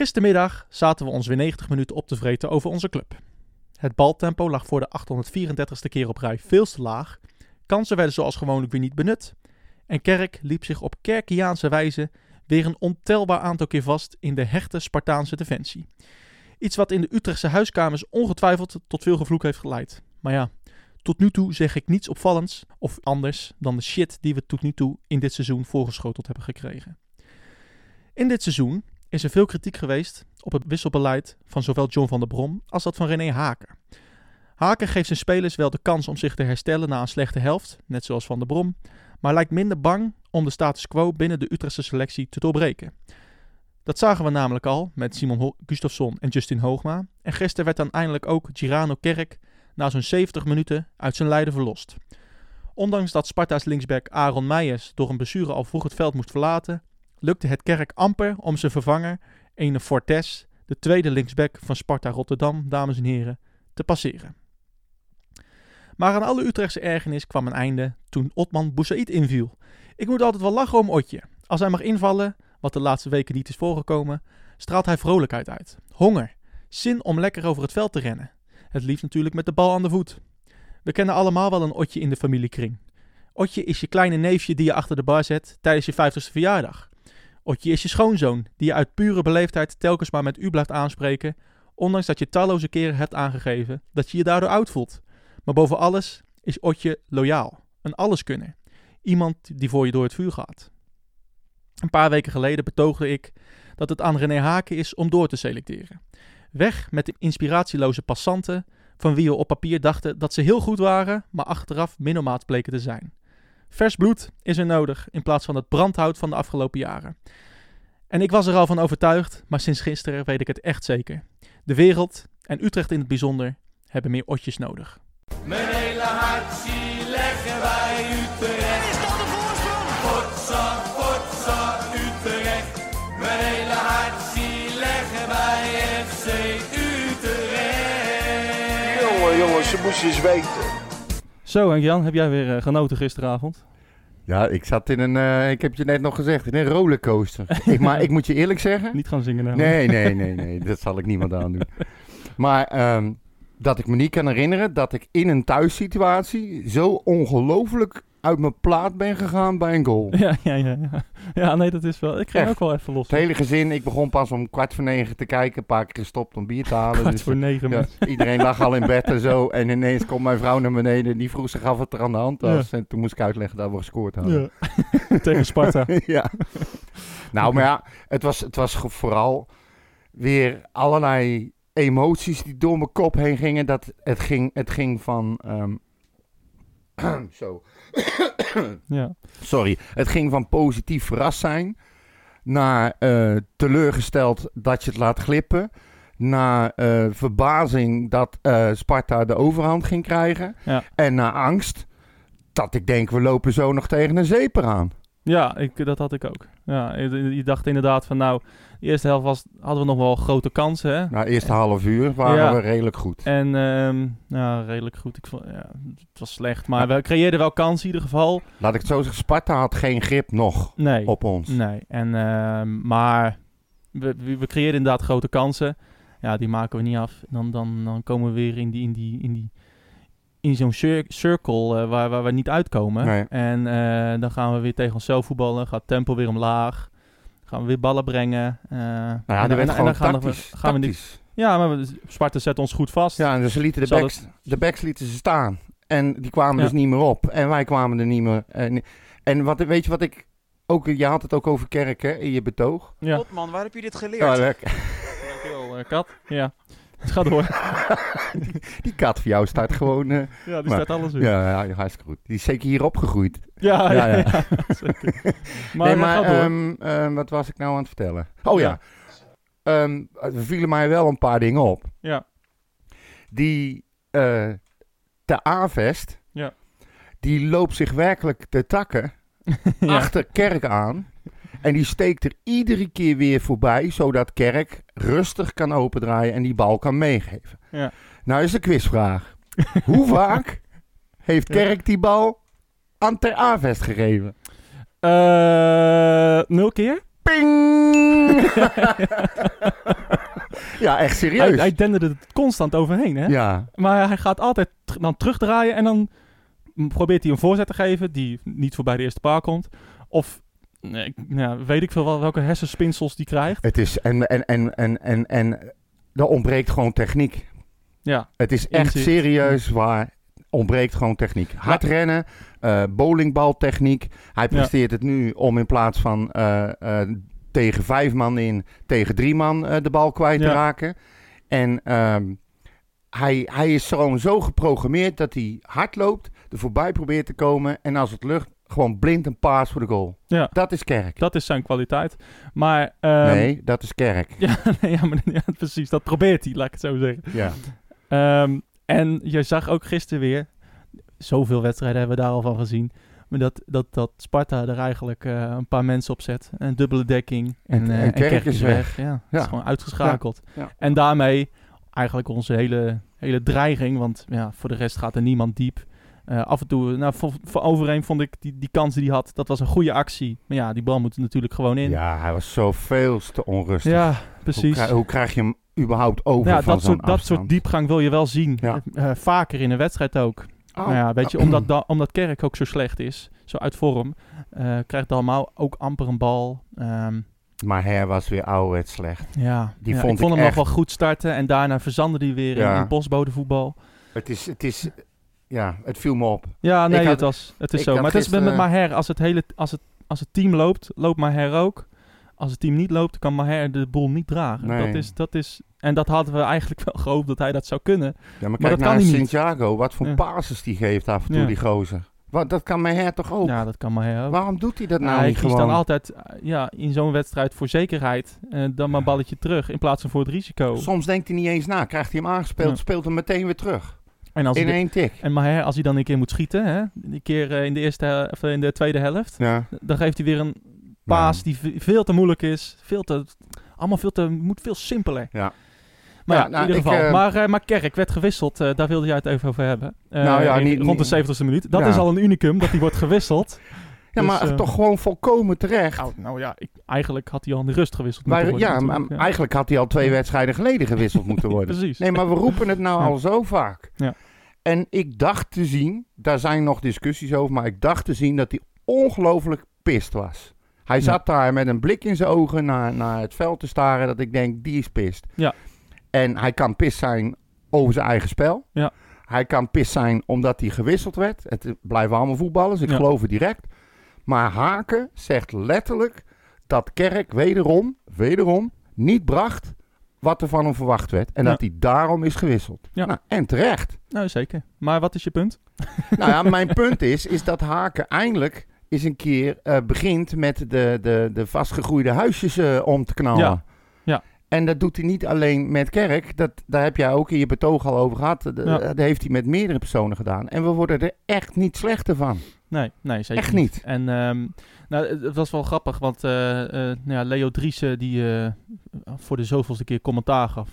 Gistermiddag zaten we ons weer 90 minuten op te vreten over onze club. Het baltempo lag voor de 834ste keer op rij veel te laag. Kansen werden zoals gewoonlijk weer niet benut. En Kerk liep zich op kerkiaanse wijze weer een ontelbaar aantal keer vast in de hechte Spartaanse defensie. Iets wat in de Utrechtse huiskamers ongetwijfeld tot veel gevloek heeft geleid. Maar ja, tot nu toe zeg ik niets opvallends of anders dan de shit die we tot nu toe in dit seizoen voorgeschoteld hebben gekregen. In dit seizoen is er veel kritiek geweest op het wisselbeleid van zowel John van der Brom als dat van René Haken. Haken geeft zijn spelers wel de kans om zich te herstellen na een slechte helft, net zoals Van der Brom, maar lijkt minder bang om de status quo binnen de Utrechtse selectie te doorbreken. Dat zagen we namelijk al met Simon Gustafsson en Justin Hoogma. En gisteren werd dan eindelijk ook Girano Kerk na zo'n 70 minuten uit zijn lijden verlost. Ondanks dat Sparta's linksback Aaron Meijers door een blessure al vroeg het veld moest verlaten, lukte het Kerk amper om zijn vervanger, ene Fortes, de tweede linksback van Sparta Rotterdam, dames en heren, te passeren. Maar aan alle Utrechtse ergernis kwam een einde toen Otman Boussaïd inviel. Ik moet altijd wel lachen om Otje. Als hij mag invallen, wat de laatste weken niet is voorgekomen, straalt hij vrolijkheid uit. Honger. Zin om lekker over het veld te rennen. Het liefst natuurlijk met de bal aan de voet. We kennen allemaal wel een Otje in de familiekring. Otje is je kleine neefje die je achter de bar zet tijdens je 50ste verjaardag. Otje is je schoonzoon die je uit pure beleefdheid telkens maar met u blijft aanspreken, ondanks dat je talloze keren hebt aangegeven dat je je daardoor oud voelt. Maar boven alles is Otje loyaal, een alleskunner. Iemand die voor je door het vuur gaat. Een paar weken geleden betoogde ik dat het aan René Haken is om door te selecteren. Weg met de inspiratieloze passanten van wie we op papier dachten dat ze heel goed waren, maar achteraf minomaat bleken te zijn. Vers bloed is er nodig in plaats van het brandhout van de afgelopen jaren. En ik was er al van overtuigd, maar sinds gisteren weet ik het echt zeker. De wereld, en Utrecht in het bijzonder, hebben meer otjes nodig. Mijn hele hart zie leggen wij Utrecht. Is dat de voorsprong? Potsa, potsa, Utrecht. Mijn hele hart zie leggen wij FC Utrecht. Jongen, jongens, ze moesten eens weten. Zo, en Jan, heb jij weer uh, genoten gisteravond? Ja, ik zat in een, uh, ik heb je net nog gezegd, in een rollercoaster. ik, maar ik moet je eerlijk zeggen... Niet gaan zingen nou. Nee, nee, nee, nee, dat zal ik niemand aandoen. Maar um, dat ik me niet kan herinneren dat ik in een thuissituatie zo ongelooflijk uit mijn plaat ben gegaan bij een goal. Ja, ja, ja. Ja, ja nee, dat is wel... Ik ging ook wel even los. Het hele gezin, ik begon pas om kwart voor negen te kijken. Een paar keer gestopt om bier te halen. Kwart dus, voor negen, ja, Iedereen lag al in bed en zo. En ineens komt mijn vrouw naar beneden. Die vroeg zich af wat er aan de hand was. En toen moest ik uitleggen dat we gescoord hadden. Ja. Tegen Sparta. ja. Nou, maar ja, het was, het was vooral weer allerlei emoties die door mijn kop heen gingen. Dat het ging, het ging van. Um, zo. Ja. Sorry. Het ging van positief verrast zijn. Naar uh, teleurgesteld dat je het laat glippen. Naar uh, verbazing dat uh, Sparta de overhand ging krijgen. Ja. En naar angst dat ik denk, we lopen zo nog tegen een zeeper aan. Ja, ik, dat had ik ook. Ja, je, dacht inderdaad van nou, de eerste helft was, hadden we nog wel grote kansen. Hè? Nou, eerste half uur waren ja. we redelijk goed. En um, ja, redelijk goed. Ik vond, ja, het was slecht, maar ja. we creëerden wel kansen in ieder geval. Laat ik het zo zeggen, Sparta had geen grip nog nee, op ons. Nee, en, uh, maar we, we creëerden inderdaad grote kansen. Ja, die maken we niet af. Dan, dan, dan komen we weer in die, in die, in die in zo'n cir circle uh, waar, waar we niet uitkomen. Nee. En uh, dan gaan we weer tegen onszelf voetballen. Gaat tempo weer omlaag. Gaan we weer ballen brengen. Uh, nou ja, en, en, en dan gaan, tactisch, we, gaan we niet. Ja, maar Sparta zet ons goed vast. Ja, en dus ze lieten de backs, het... de backs lieten ze staan. En die kwamen ja. dus niet meer op. En wij kwamen er niet meer. En, en wat, weet je wat ik ook... Je had het ook over kerken in je betoog. Ja. God man, waar heb je dit geleerd? Ja, lekker. Dankjewel, kat. Ja. Ga door. die, die, kat voor jou staat gewoon... Uh, ja, die maar, staat alles weer. Ja, ja, hartstikke goed. Die is zeker hier opgegroeid. Ja, ja, ja. ja. maar nee, maar um, um, wat was ik nou aan het vertellen? Oh ja. ja. Um, er vielen mij wel een paar dingen op. Ja. Die uh, de Avest, ja. die loopt zich werkelijk te takken achter Kerk aan. En die steekt er iedere keer weer voorbij, zodat Kerk rustig kan opendraaien en die bal kan meegeven. Ja. Nou is de quizvraag. Hoe vaak heeft Kerk die bal aan Ter Avest gegeven? Uh, nul keer? Ping! Ja, echt serieus. hij denderde het constant overheen, hè? Ja, Maar hij gaat altijd dan terugdraaien en dan probeert hij een voorzet te geven die niet voorbij de eerste paal komt. Of nee, weet ik veel wel welke hersenspinsels die krijgt. het is... En, en, en, en, en, en er ontbreekt gewoon techniek. Ja, Het is echt Inzicht. serieus waar ontbreekt gewoon techniek. Hard rennen, eh bowlingbaltechniek. Hij presteert het nu om in plaats van eh, eh, tegen vijf man in, tegen drie man de bal kwijt te raken. En ehm, hij, hij is gewoon zo geprogrammeerd dat hij hard loopt, er voorbij probeert te komen. En als het lukt, gewoon blind een paas voor de goal. Ja. Dat is kerk. dat is zijn kwaliteit. Maar, ehm, nee, dat is kerk. Ja, nee, ja, maar, ja, precies. Dat probeert hij, laat ik het zo zeggen. Ja. Ehm, en je zag ook gisteren weer, zoveel wedstrijden hebben we daar al van gezien, maar dat, dat, dat Sparta er eigenlijk eh, een paar mensen op zet. Een dubbele dekking. En, En- eh, en Kerk Kerk is weg. weg. Ja, is gewoon uitgeschakeld. Ja. En daarmee eigenlijk onze hele, hele dreiging, want ja, voor de rest gaat er niemand diep. Eh, af en toe, nou, voor, voor Overeen vond ik die, die kans die hij had, dat was een goede actie. Maar ja, die bal moet er natuurlijk gewoon in. ja, hij was zo veel te onrustig. Ja, Hoe, precies. krijg, hoe krijg je hem überhaupt over Ja, van dat soort, dat soort diepgang wil je wel zien. Ja. Eh, eh, vaker in een wedstrijd ook. Oh. Nou ja, weet je, omdat, da- omdat Kerk ook zo slecht is, zo uit vorm, eh, krijgt Dalmau ook amper een bal. Ehm, Maar hij was weer ouderwets slecht. ja, Die ja, vond ik vond ik hem echt- nog wel goed starten en daarna verzandde hij weer in, in bosbodenvoetbal. Het is, het is, ja, het viel me op. Ja, nee, had- het, was, het is zo. Maar het is met, met gisteren- Maher, als het, hele, als, het, als het team loopt, loopt Maher ook. Als het team niet loopt, kan Maher de boel niet dragen. Nee. Dat is, dat is, en dat hadden we eigenlijk wel gehoopt dat hij dat zou kunnen. Ja, maar, Maar kijk dat kan naar hij niet. Santiago, wat voor Ja. passes die geeft af en toe, Ja. die gozer. Wat, dat kan mijn her toch ook? Ja, dat kan Maher ook. Waarom doet hij dat nou hij niet kiest gewoon? dan altijd eh, ja, in zo'n wedstrijd voor zekerheid. eh, dan maar een balletje terug in plaats van voor het risico. Soms denkt hij niet eens na. Krijgt hij hem aangespeeld, Ja. speelt hem meteen weer terug. En, als In één tik. en Maher, als hij dan een keer moet schieten, hè, een keer eh, in, de eerste, of in de tweede helft, Ja. dan geeft hij weer een paas Ja. die ve- veel te moeilijk is. Veel te, allemaal veel te, moet veel simpeler. Ja. Maar Ja, ja, nou, in ieder ik, geval. eh, maar, eh, maar Kerk werd gewisseld, eh, daar wilde jij het even over hebben. Eh, Nou ja, in- niet- rond de niet- 70ste minuut. Dat is al een unicum, dat hij wordt gewisseld. Ja, Dus, maar eh, toch gewoon volkomen terecht. Nou, nou ja, ik, eigenlijk had hij al in de rust gewisseld Maar, moeten worden ja, maar eigenlijk had hij al twee wedstrijden geleden gewisseld moeten worden. Precies. Nee, maar we roepen het nou Ja. al zo vaak. Ja. En ik dacht te zien, daar zijn nog discussies over, maar ik dacht te zien dat hij ongelooflijk pist was. Hij zat daar met een blik in zijn ogen naar, naar het veld te staren, dat ik denk, die is pist. Ja. En hij kan pist zijn over zijn eigen spel. Ja. Hij kan pist zijn omdat hij gewisseld werd. Het blijven allemaal voetballers, ik geloof het direct. Maar Haken zegt letterlijk dat Kerk wederom, wederom niet bracht wat er van hem verwacht werd. En Ja. dat hij daarom is gewisseld. Ja. Nou, en terecht. Nou, zeker. Maar wat is je punt? nou ja, mijn punt is, is dat Haken eindelijk eens een keer eh, begint met de, de, de vastgegroeide huisjes eh, om te knallen. Ja. Ja. En dat doet hij niet alleen met Kerk. Dat, daar heb jij ook in je betoog al over gehad. De- Ja. Dat heeft hij met meerdere personen gedaan. En we worden er echt niet slechter van. Nee, nee zeker Echt niet. En ehm, nou, het- het was wel grappig, want eh, eh, nou ja, Leo Driessen die eh, voor de zoveelste keer commentaar gaf.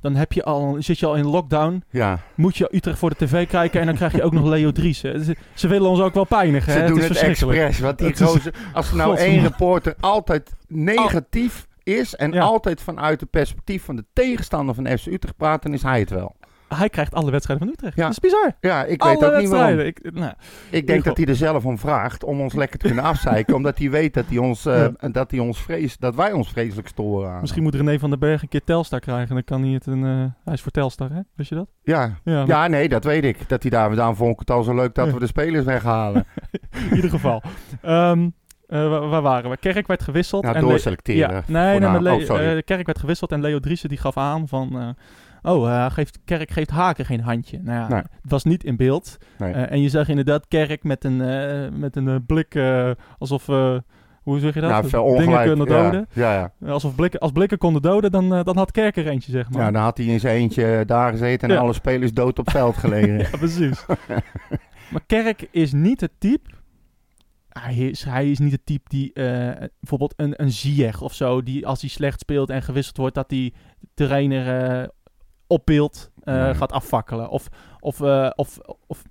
Dan heb je al, zit je al in lockdown, Ja, moet je Utrecht voor de tv kijken en dan krijg je ook nog Leo Driessen. Ze, ze willen ons ook wel pijnigen, ze hè? doen het het, is verschrikkelijk. expres. Want die Het gozer, als er nou één reporter altijd negatief is... en Ja. altijd vanuit het perspectief van de tegenstander van FC Utrecht praat... dan is hij het wel. Hij krijgt alle wedstrijden van Utrecht. Ja. Dat is bizar. Ja, ik alle weet ook niet waarom. Ik, nou, Ik denk dat hij er zelf om vraagt om ons lekker te kunnen afzeiken. omdat hij weet dat hij ons, eh, dat hij ons vrees, dat wij ons vreselijk storen aan. misschien moet René van den Berg een keer Telstar krijgen. Dan kan hij het een... eh, hij is voor Telstar, hè? Wist je dat? Ja. Ja, ja, nee, dat weet ik. Dat hij daar, daarom vond ik het al zo leuk dat we de spelers weghalen. in ieder geval. Eh, waar, waar waren we? Kerk werd gewisseld. En Le- doorselecteren. Ja, nee, nee, Le- Oh, Kerk werd gewisseld en Leo Driessen die gaf aan van... oh, eh, geeft, Kerk geeft Haken geen handje. Nou ja, Nee. het was niet in beeld. Nee. Eh, en je zag inderdaad Kerk met een, eh, met een blik alsof... hoe zeg je dat? nou, veel Dingen kunnen doden. Ja, ja. Alsof blikken, als blikken konden doden, dan, dan had Kerk er eentje, zeg maar. ja, dan had hij in zijn eentje daar gezeten en alle spelers dood op veld gelegen. Ja, precies. maar Kerk is niet het type. Hij is, hij is niet het type die bijvoorbeeld een, een Ziyech of zo, die als hij slecht speelt en gewisseld wordt, dat die trainer op beeld eh, gaat afvakkelen. Of, of, eh, of, of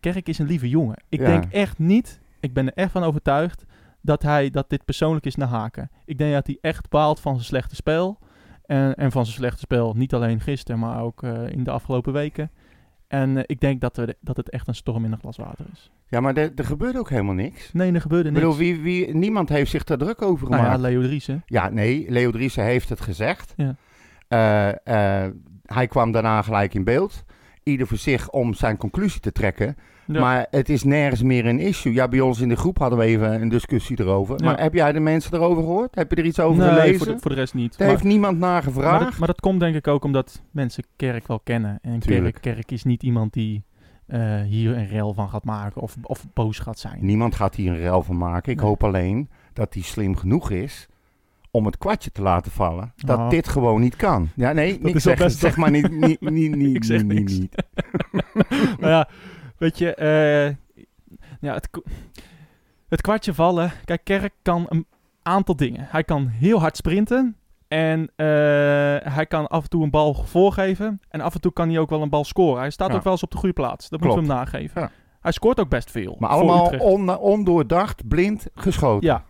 Kerk is een lieve jongen. Ik Ja. denk echt niet, ik ben er echt van overtuigd dat hij dat dit persoonlijk is naar haken. Ik denk dat hij echt baalt van zijn slechte spel. En, en van zijn slechte spel, niet alleen gisteren, maar ook eh, in de afgelopen weken. En ik denk dat, er, dat het echt een storm in een glas water is. Ja, maar er, er gebeurt ook helemaal niks. Nee, er gebeurde Ik niks. bedoel, wie, wie, niemand heeft zich daar druk over nou gemaakt. ja, Leo Driessen. Ja, nee, Leo Driessen heeft het gezegd. Ja. Eh, hij kwam daarna gelijk in beeld. Ieder voor zich om zijn conclusie te trekken. Ja. Maar het is nergens meer een issue. Ja, bij ons in de groep hadden we even een discussie erover. Ja. Maar heb jij de mensen erover gehoord? Heb je er iets over nee, gelezen? voor de, voor de rest niet. Daar Maar- heeft niemand naar Maar gevraagd. dat, maar dat komt denk ik ook omdat mensen Kerk wel kennen. En Kerk, Tuurlijk. Kerk is niet iemand die eh, hier een rel van gaat maken of, of boos gaat zijn. Niemand gaat hier een rel van maken. Ik Nee. hoop alleen dat hij slim genoeg is om het kwartje te laten vallen. Dat Oh. dit gewoon niet kan. Ja, nee, Dat niet is wel zeg, best zeg maar niet, niet, niet, niet, Ik zeg niet, niet. maar ja, weet je, eh, ja, het, het kwartje vallen. Kijk, Kerk kan een aantal dingen. Hij kan heel hard sprinten. En eh, hij kan af en toe een bal voorgeven. En af en toe kan hij ook wel een bal scoren. Hij staat Ja. ook wel eens op de goede plaats. Dat moeten we hem nageven. Ja. Hij scoort ook best veel. Maar allemaal on, ondoordacht, blind, geschoten. Ja.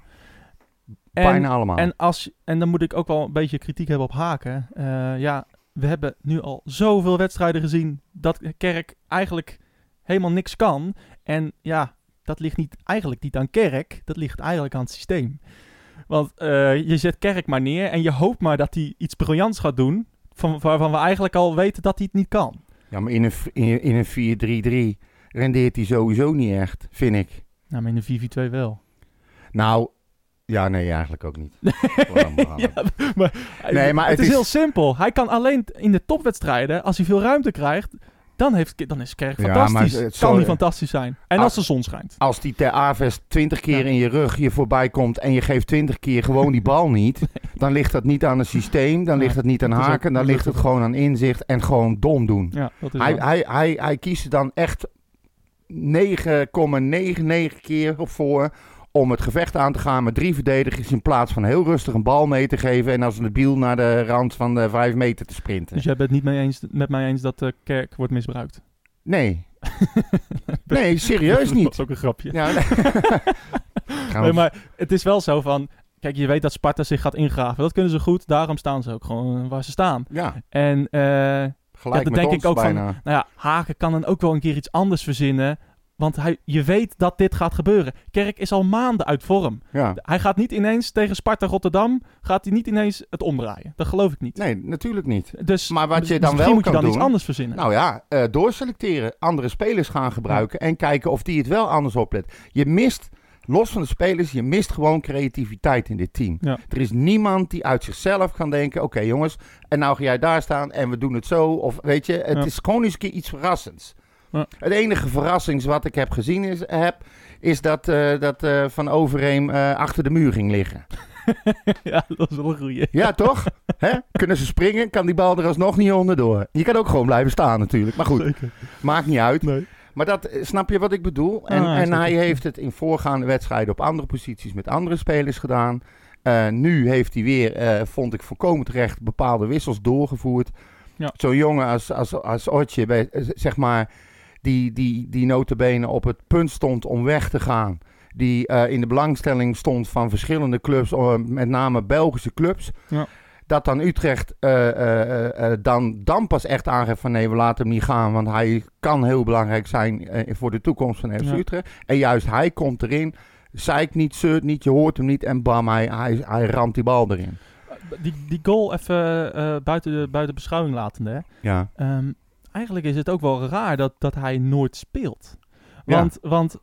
En, Bijna allemaal. en, als, en dan moet ik ook wel een beetje kritiek hebben op Haken. Eh, ja, we hebben nu al zoveel wedstrijden gezien dat Kerk eigenlijk helemaal niks kan. En ja, dat ligt niet, eigenlijk niet aan Kerk, dat ligt eigenlijk aan het systeem. Want eh, je zet Kerk maar neer en je hoopt maar dat hij iets briljants gaat doen, van, waarvan we eigenlijk al weten dat hij het niet kan. Ja, maar in een, in, in een 4-3-3 rendeert hij sowieso niet echt, vind ik. Nou, maar in de 4v2 wel. Nou, ja, nee, eigenlijk ook niet. Ja, maar, Nee, maar het, het is is- heel simpel. Hij kan alleen in de topwedstrijden, als hij veel ruimte krijgt, dan, heeft, dan is Kerk Ja, fantastisch. maar het- kan hij fantastisch zijn. En als de zon schijnt. Als die ter Aves 20 keer Ja. in je rug je voorbij komt en je geeft 20 keer gewoon die bal niet, dan ligt dat niet aan het systeem, dan Nee, ligt het niet aan ook- haken, dan ligt het gewoon aan inzicht en gewoon dom doen. Ja, dat is Hij, waar. hij, hij, hij kiest er dan echt 9,99 keer op voor om het gevecht aan te gaan met drie verdedigers in plaats van heel rustig een bal mee te geven en als een biel naar de rand van de 5 meter te sprinten. Dus jij bent het niet mee eens, met mij eens dat de Kerk wordt misbruikt? Nee. Nee, serieus Dat niet. is ook een grapje. Ja, nee. Maar het is wel zo van... Kijk, je weet dat Sparta zich gaat ingraven. Dat kunnen ze goed. Daarom staan ze ook gewoon waar ze staan. ja, En eh, gelijk dan met denk ik ook van-. Nou ja, Haken kan dan ook wel een keer iets anders verzinnen. Want hij, je weet dat dit gaat gebeuren. Kerk is al maanden uit vorm. Ja. Hij gaat niet ineens tegen Sparta Rotterdam... gaat hij niet ineens het omdraaien. Dat geloof ik niet. Nee, natuurlijk niet. Dus, Maar wat je dan misschien wel moet je kan dan iets anders verzinnen. Nou ja, eh, doorselecteren, andere spelers gaan gebruiken en kijken of die het wel anders oplet. Je mist, los van de spelers, je mist gewoon creativiteit in dit team. Ja. Er is niemand die uit zichzelf kan denken, oké jongens, en nou ga jij daar staan en we doen het zo. Of weet je, het is gewoon eens een keer iets verrassends. Ja. Het enige verrassings wat ik heb gezien is, heb, is dat, eh, dat eh, Van Overheem eh, achter de muur ging liggen. ja, dat is wel een goeie. Ja, toch? Hè? Kunnen ze springen, kan die bal er alsnog niet onderdoor. Je kan ook gewoon blijven staan natuurlijk. Maar goed, Zeker. maakt niet uit. Nee. Maar dat, snap je wat ik bedoel? En, Ah, en zeker. hij heeft het in voorgaande wedstrijden op andere posities met andere spelers gedaan. Nu heeft hij weer, vond ik volkomen terecht, bepaalde wissels doorgevoerd. Ja. Zo'n jongen als, als, als Otje, bij, zeg maar, die, die, die notabene op het punt stond om weg te gaan. Die eh, in de belangstelling stond van verschillende clubs, eh, met name Belgische clubs. Ja. Dat dan Utrecht eh, dan, dan pas echt aangeeft van nee, we laten hem niet gaan. Want hij kan heel belangrijk zijn voor de toekomst van FC Ja. Utrecht. En juist hij komt erin, zeikt niet, zeurt niet, je hoort hem niet. En bam, hij, hij, hij ramt die bal erin. Die, die goal even buiten, de, buiten beschouwing latende. hè. Ja, Ehm, eigenlijk is het ook wel raar dat, dat hij nooit speelt. Ja. Want, want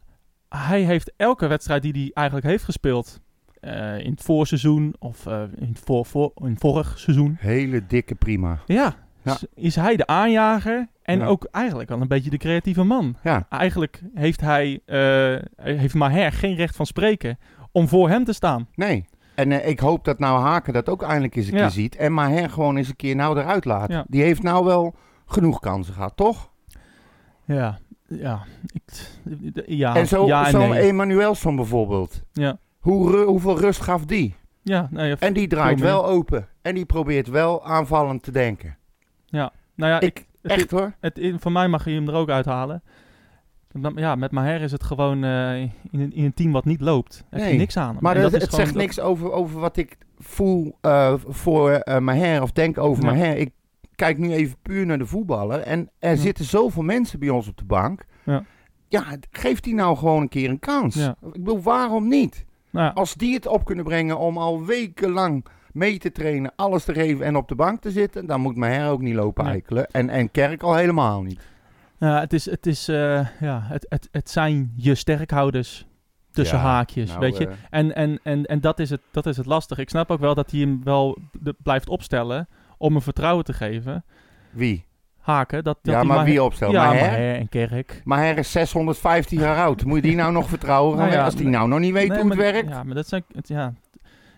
hij heeft elke wedstrijd die hij eigenlijk heeft gespeeld... eh, in het voorseizoen of eh, in, het voor, voor, in het vorig seizoen... hele dikke prima. Ja, is hij de aanjager en Ja. ook eigenlijk wel een beetje de creatieve man. Ja, Eigenlijk heeft hij, eh, heeft Maher geen recht van spreken om voor hem te staan. nee. En ik hoop dat nou Haken dat ook eindelijk eens een keer ziet. En Maher gewoon eens een keer nou eruit laat. Die heeft nou wel genoeg kansen gehad, toch? Ja, ja. Ik, ja, en zo, ja zo'n nee. Emanuelson bijvoorbeeld. Ja, Hoe, hoeveel rust gaf die? ja, nee, En die draait wel open. En die probeert wel aanvallend te denken. nou ja, Ik, echt hoor. het, het- van mij mag je hem er ook uithalen. Ja, met Maher is het gewoon eh, in, een, in een team wat niet loopt. Heb je Nee, niks aan hem. Maar het, dat is het gewoon- zegt niks over, over wat ik voel eh, voor eh Maher of denk over Ja. Maher. Ik kijk nu even puur naar de voetballer. En er Ja. zitten zoveel mensen bij ons op de bank. Ja. Ja, geeft die nou gewoon een keer een kans. Ja. Ik bedoel, waarom niet? Nou Als die het op kunnen brengen om al wekenlang mee te trainen, alles te geven en op de bank te zitten, dan moet Maher ook niet lopen Nee. eikelen. En, en Kerk al helemaal niet. Ja, het, is, het, is, eh, ja, het, het, het zijn je sterkhouders tussen Ja, haakjes, Nou, weet je. eh, En, en, en, en dat, is het, dat is het lastig. Ik snap ook wel dat hij hem wel de- blijft opstellen om hem vertrouwen te geven. wie? Haken, dat, dat ja, hij maar maar wie opstelt? Ja, Maher? Maher en Kerk. Maher is 615 jaar oud. Moet je die nou nog vertrouwen? Nou ja, als die nou nog niet weet Nee, hoe het maar- werkt? Ja, maar dat zijn, het, ja,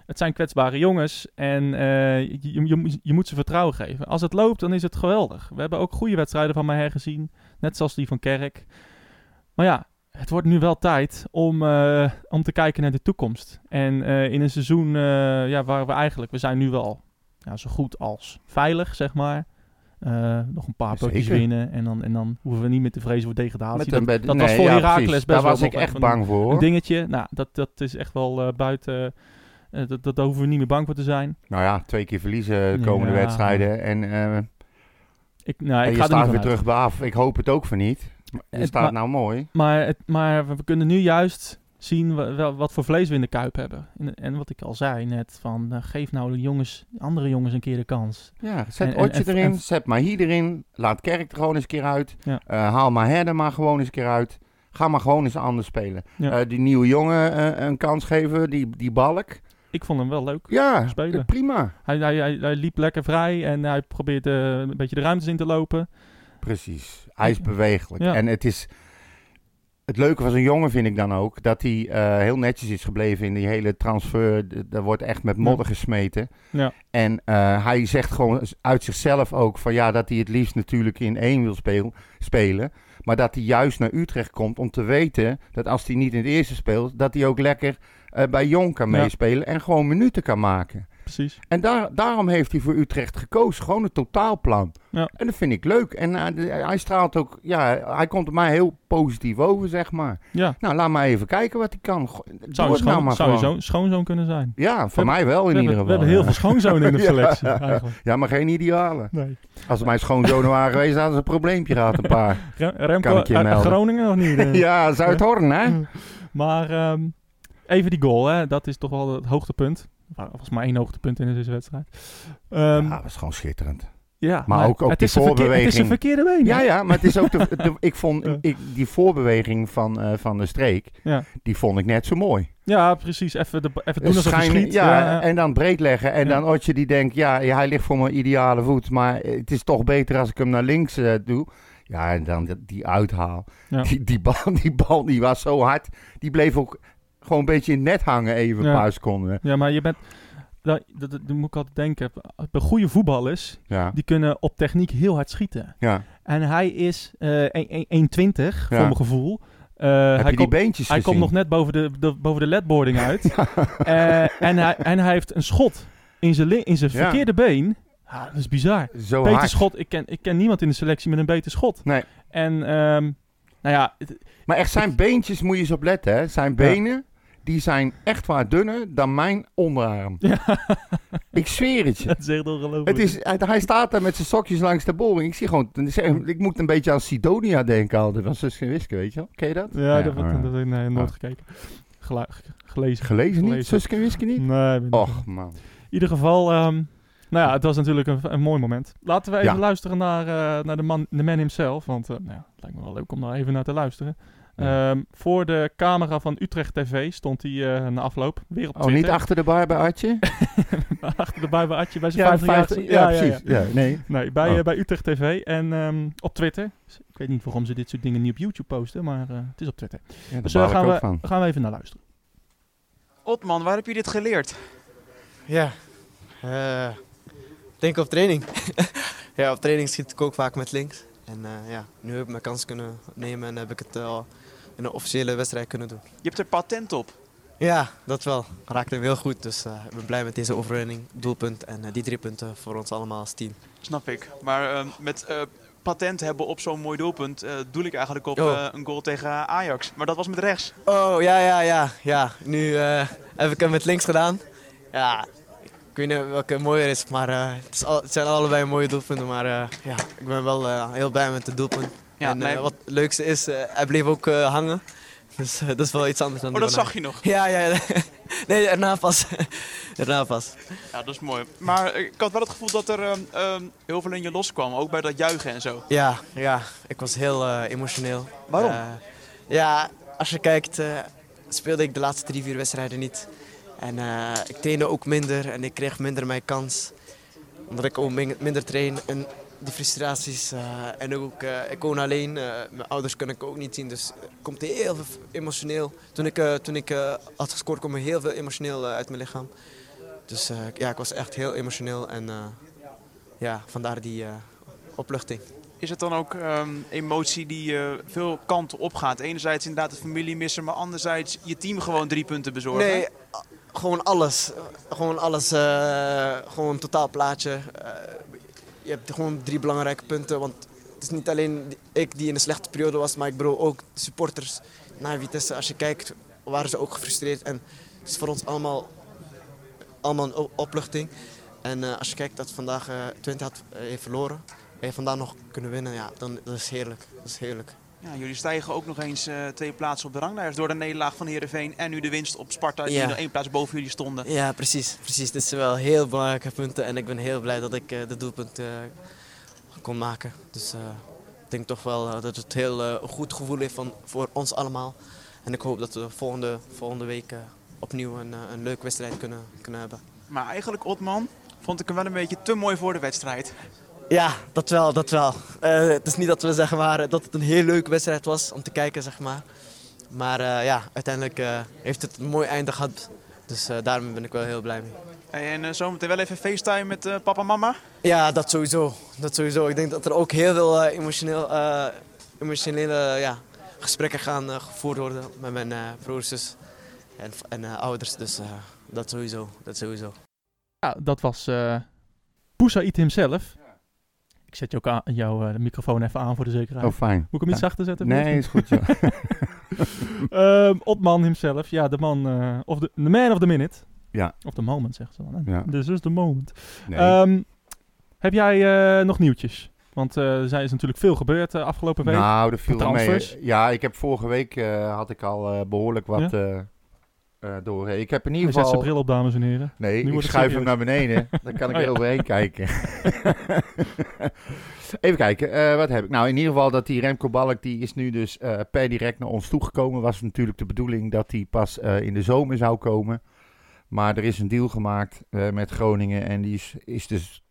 het zijn kwetsbare jongens en eh, je, je, moet ze vertrouwen geven. Als het loopt, dan is het geweldig. We hebben ook goede wedstrijden van Maher gezien, net zoals die van Kerk. Maar ja, het wordt nu wel tijd om, eh, om te kijken naar de toekomst. En eh, in een seizoen ja, waar we eigenlijk, we zijn nu wel ja, zo goed als veilig, zeg maar. Eh, nog een paar potjes winnen en dan, en dan hoeven we niet meer te vrezen voor degradatie. Dat dat nee, was voor ja, precies. best Daar was wel ik nog echt bang voor. een dingetje. Nou, dat, dat is echt wel eh, buiten. eh, dat, dat, daar hoeven we niet meer bang voor te zijn. Nou ja, twee keer verliezen de komende Ja. wedstrijden. En, Ik, nou, en ik je ga staat weer terug bij af. Ik hoop het ook van niet. Je Het- staat maar- nou mooi. Maar, het, maar we kunnen nu juist zien wel, wat voor vlees we in de kuip hebben. En, en wat ik al zei net, van eh, geef nou de jongens, andere jongens een keer de kans. Ja, zet En- en- Otje en- erin, zet Mahi erin. Laat Kerk er gewoon eens een keer uit. Ja. Eh, haal Maher er maar gewoon eens een keer uit. Ga maar gewoon eens anders spelen. Ja. Eh, die nieuwe jongen een kans geven, die, die balk. Ik vond hem wel leuk. Ja, Spelen. prima. Hij, hij, hij, hij liep lekker vrij en hij probeerde een beetje de ruimtes in te lopen. Precies. Hij is bewegelijk. Ja. En het is... Het leuke van zo'n jongen vind ik dan ook... dat hij eh, heel netjes is gebleven in die hele transfer. D- Er wordt echt met modder gesmeten. Ja. En eh, hij zegt gewoon uit zichzelf ook... van ja, dat hij het liefst natuurlijk in één wil speel, spelen. Maar dat hij juist naar Utrecht komt om te weten... dat als hij niet in het eerste speelt... dat hij ook lekker eh, bij Jong kan Ja. meespelen... en gewoon minuten kan maken. Precies. En daar, daarom heeft hij voor Utrecht gekozen. Gewoon een totaalplan. Ja. En dat vind ik leuk. En eh, hij straalt ook, ja, hij komt mij heel positief over, zeg maar. Ja, Nou, laat maar even kijken wat hij kan. Zou, je nou maar zou je zo'n schoonzoon kunnen zijn. Ja, voor mij wel in ieder geval. we hebben heel ja. veel schoonzonen in de Ja. selectie eigenlijk. Ja, maar geen idealen. Nee. Als mijn schoonzonen waren geweest, hadden ze een probleempje gehad, een paar. Rem- Remco Kan ik je uit melden. Groningen of niet? Eh, ja, Zuidhorn, hè? Maar ehm, even die goal, hè, dat is toch wel het hoogtepunt. Was maar één hoogtepunt in deze wedstrijd. Ehm, Ja, ja, dat was gewoon schitterend. maar, maar ook- ook het die verkeer- Het is een voorbeweging. verkeerde been. Ja, ja, maar het is ook de, de- ik vond Ja. ik, die voorbeweging van, eh, van de streek, Ja. die vond ik net zo mooi. Ja, precies. Even, de, even doen alsof Schijn- schiet. ja, Ja, en dan breed leggen. En Ja. dan Otje die denkt, ja, ja, hij ligt voor mijn ideale voet. Maar het is toch beter als ik hem naar links eh, doe. Ja, en dan die- uithaal. Ja. Die, die, bal, die bal die was zo hard. Die bleef ook gewoon een beetje in net hangen even een Ja. paar seconden. ja, maar je bent... Dat, dat, dat moet ik altijd denken. Bij goede voetballers, Ja, die kunnen op techniek heel hard schieten. ja. En hij is eh 1,20 voor Ja. mijn gevoel. Heb hij je die komt- beentjes Hij gezien? komt nog net boven de, de, boven de ledboarding uit. Eh, en, hij, en hij heeft een schot in zijn, in zijn verkeerde been. Ja, dat is bizar. Zo beter hard. schot. Ik ken, ik ken niemand in de selectie met een beter schot. Nee. En ehm, nou ja, het- Maar echt, zijn beentjes moet je eens op letten. Hè. Zijn benen, die zijn echt waar dunner dan mijn onderarm. Ja. Ik zweer het je. dat is echt ongelooflijk. Het is, hij, hij staat daar met zijn sokjes langs de boring. Ik zie gewoon, ik moet een beetje aan Sidonia denken altijd. Van en Wiske, weet je wel? Ken je dat? Ja, dat, dat, ja. dat heb ik nee, nooit Ja. gekeken. Gelezen. Gelezen niet? En Wiske niet? Nee, Och man. In ieder geval, ehm, nou ja, het was natuurlijk een, een mooi moment. Laten we even luisteren naar, eh, naar de, man, de man himself. Want eh, nou het lijkt me wel leuk om daar even naar te luisteren. Ja. Ehm, voor de camera van Utrecht TV stond hij eh, na afloop weer op Oh, Twitter. niet achter de bar bij Artje? achter de bij bij Atje bij zijn Ja, 50 vijftig- ja, precies. Ja, nee. Nee, bij, Oh. eh, bij Utrecht TV en ehm, op Twitter. Dus ik weet niet waarom ze dit soort dingen niet op YouTube posten, maar eh, het is op Twitter. Ja, daar Dus daar ik gaan, ook we, van. gaan we even naar luisteren. Otman, waar heb je dit geleerd? Ja, eh, denk op training. ja, op training schiet ik ook vaak met links. En eh, ja, nu heb ik mijn kans kunnen nemen en heb ik het al in een officiële wedstrijd kunnen doen. Je hebt er patent op. Ja, dat wel. Raakte hem heel goed, dus eh, ik ben blij met deze overwinning, doelpunt en eh, die drie punten voor ons allemaal als team. Snap ik. Maar eh, met eh, patent hebben op zo'n mooi doelpunt, eh doel ik eigenlijk op Oh. een goal tegen Ajax. Maar dat was met rechts. Oh, ja, ja, ja. ja. Nu heb ik hem met links gedaan. Ja, ik weet niet welke mooier is, maar het, is al- het zijn allebei mooie doelpunten. Maar ja, ik ben wel heel blij met het doelpunt. Ja, en nee. eh, wat het leukste is, eh, hij bleef ook eh, hangen. Dus dat is wel iets anders dan Oh, dat zag je nog. Ja, ja, ja. Nee, erna pas. erna pas. Ja, dat is mooi. Maar ik had wel het gevoel dat er ehm, ehm, heel veel in je loskwam. Ook bij dat juichen en zo. Ja, ja, ik was heel emotioneel. Waarom? Ja, als je kijkt, speelde ik de laatste drie, vier wedstrijden niet. En ik trainde ook minder en ik kreeg minder mijn kans. Omdat ik ook min- minder train en die frustraties. eh, en ook, eh, ik woon alleen, eh, mijn ouders kunnen ik ook niet zien. Dus het komt heel veel emotioneel. Toen ik, toen ik had gescoord, kwam er heel veel emotioneel uit mijn lichaam. Dus ja, ik was echt heel emotioneel en ja, vandaar die opluchting. Is het dan ook ehm, emotie die veel kanten opgaat? Enerzijds inderdaad het familie missen, maar anderzijds je team gewoon drie punten bezorgen. Nee, gewoon alles. Gewoon alles. gewoon een totaal plaatje. Je hebt gewoon drie belangrijke punten. Want het is niet alleen ik die in een slechte periode was, maar ik bedoel ook de supporters naar Vitesse. Als je kijkt, waren ze ook gefrustreerd. En het is voor ons allemaal, allemaal een opluchting. En eh, als je kijkt dat vandaag eh Twente had, eh, verloren en vandaag nog kunnen winnen, ja, dan dat is heerlijk. Dat is heerlijk. Ja, jullie stijgen ook nog eens eh, twee plaatsen op de ranglijst door de nederlaag van Heerenveen en nu de winst op Sparta die Ja. nog één plaats boven jullie stonden. Ja, precies. precies. Dit zijn wel heel belangrijke punten en ik ben heel blij dat ik eh de doelpunt eh, kon maken. Dus ik denk toch wel dat het heel goed gevoel heeft van, voor ons allemaal. En ik hoop dat we volgende, volgende week opnieuw een, een leuke wedstrijd kunnen, kunnen hebben. Maar eigenlijk, Otman, vond ik hem wel een beetje te mooi voor de wedstrijd. Ja, dat wel, dat wel. Eh, het is niet dat we zeggen maar, dat het een heel leuke wedstrijd was om te kijken, zeg maar. Maar eh, ja, uiteindelijk eh, heeft het een mooi einde gehad. Dus eh, daarom ben ik wel heel blij mee. Hey, en zometeen wel even FaceTime met eh, papa en mama. Ja, dat sowieso. dat sowieso. Ik denk dat er ook heel veel emotioneel, eh, emotionele ja, gesprekken gaan gevoerd worden met mijn eh broers, zus en, en ouders. Dus eh, dat sowieso. Dat sowieso. Ja, dat was eh Boussaïd himself. Ik zet aan, jouw eh, microfoon even aan voor de zekerheid. Oh, fijn. Moet ik hem iets zachter zetten? Nee, is goed. joh. Ehm Otman himself. Ja, de man, eh, of de, the man of the minute. Ja. Of the moment, zegt ze dan. Ja. This is the moment. Nee. Ehm, heb jij eh, nog nieuwtjes? Want er is natuurlijk veel gebeurd de afgelopen week. Nou, dat viel mee. Ja, ik heb vorige week had ik al eh, behoorlijk wat eh, door. Ik heb in ieder zet zijn geval. bril op, dames en heren. Nee, Nu ik schuif hem naar beneden. Dan kan ik Oh, er ja. overheen kijken. Even kijken, eh, wat heb ik? Nou, in ieder geval dat die Remco Balk, die is nu dus eh, per direct naar ons toegekomen. Was natuurlijk de bedoeling dat hij pas in de zomer zou komen. Maar er is een deal gemaakt met Groningen en die is, is dus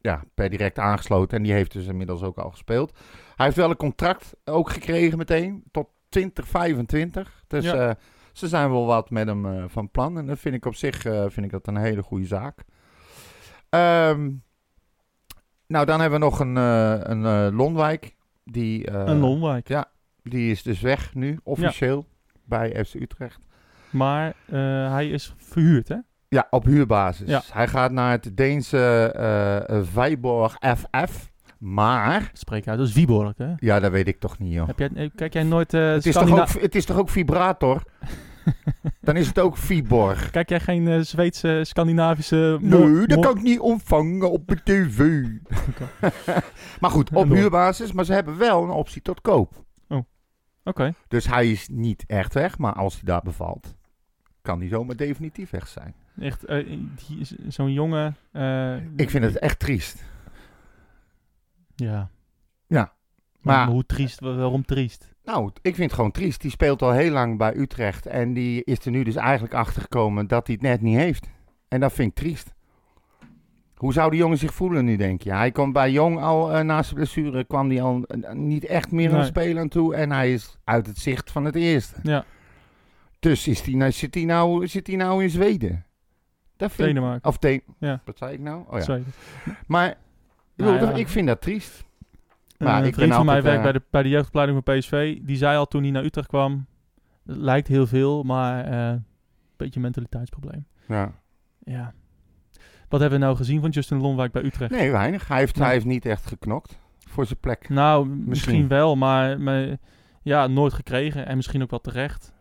ja, per direct aangesloten. En die heeft dus inmiddels ook al gespeeld. Hij heeft wel een contract ook gekregen meteen, tot 2025. Dus Ja. Ze zijn wel wat met hem eh, van plan. En dat vind ik op zich eh, vind ik dat een hele goede zaak. Ehm, nou, dan hebben we nog een, eh, een Lonwijk. Die, een Lonwijk. Ja, die is dus weg nu, officieel, bij FC Utrecht. Maar hij is verhuurd, hè? Ja, op huurbasis. Ja. Hij gaat naar het Deense Viborg FF. Maar, Spreek uit, dat is Viborg, hè? ja, dat weet ik toch niet, joh. Heb jij, eh, kijk jij nooit eh Het is, toch ook, het is toch ook vibrator? Dan is het ook Viborg. Kijk jij geen eh, Zweedse, Scandinavische... Nee, dat kan ik niet ontvangen op de tv. maar goed, op huurbasis. Maar ze hebben wel een optie tot koop. Oké. Dus hij is niet echt weg. Maar als hij daar bevalt, kan hij zomaar definitief weg zijn. Echt, zo'n jongen... Ik vind het echt triest. Ja. Ja. Maar, Maar- hoe triest, wa- waarom triest? Nou, ik vind het gewoon triest. Die speelt al heel lang bij Utrecht. En die is er nu dus eigenlijk achter gekomen dat hij het net niet heeft. En dat vind ik triest. Hoe zou die jongen zich voelen nu, denk je? Hij kwam bij Jong al eh, na zijn blessure, kwam hij al eh, niet echt meer aan Nee. spelen aan toe. En hij is uit het zicht van het eerste. Ja, Dus is die nou, zit, hij nou, zit hij nou in Zweden? Dat vind Denemarken. Of Den Ja. Wat zei ik nou? Oh ja. Zweden. Maar ik Nou bedoel, ik vind dat triest. Eh, Maar een ik vriend van mij werkt eh, bij, de, bij de jeugdopleiding van PSV. Die zei al toen hij naar Utrecht kwam... Het lijkt heel veel, maar eh, een beetje een mentaliteitsprobleem. Ja. Ja. Wat hebben we nou gezien van Justin Lonwijk bij Utrecht? Nee, weinig. Hij heeft, hij heeft niet echt geknokt. voor zijn plek. Nou, misschien, Misschien. wel, maar, maar ja, nooit gekregen. En misschien ook wel terecht.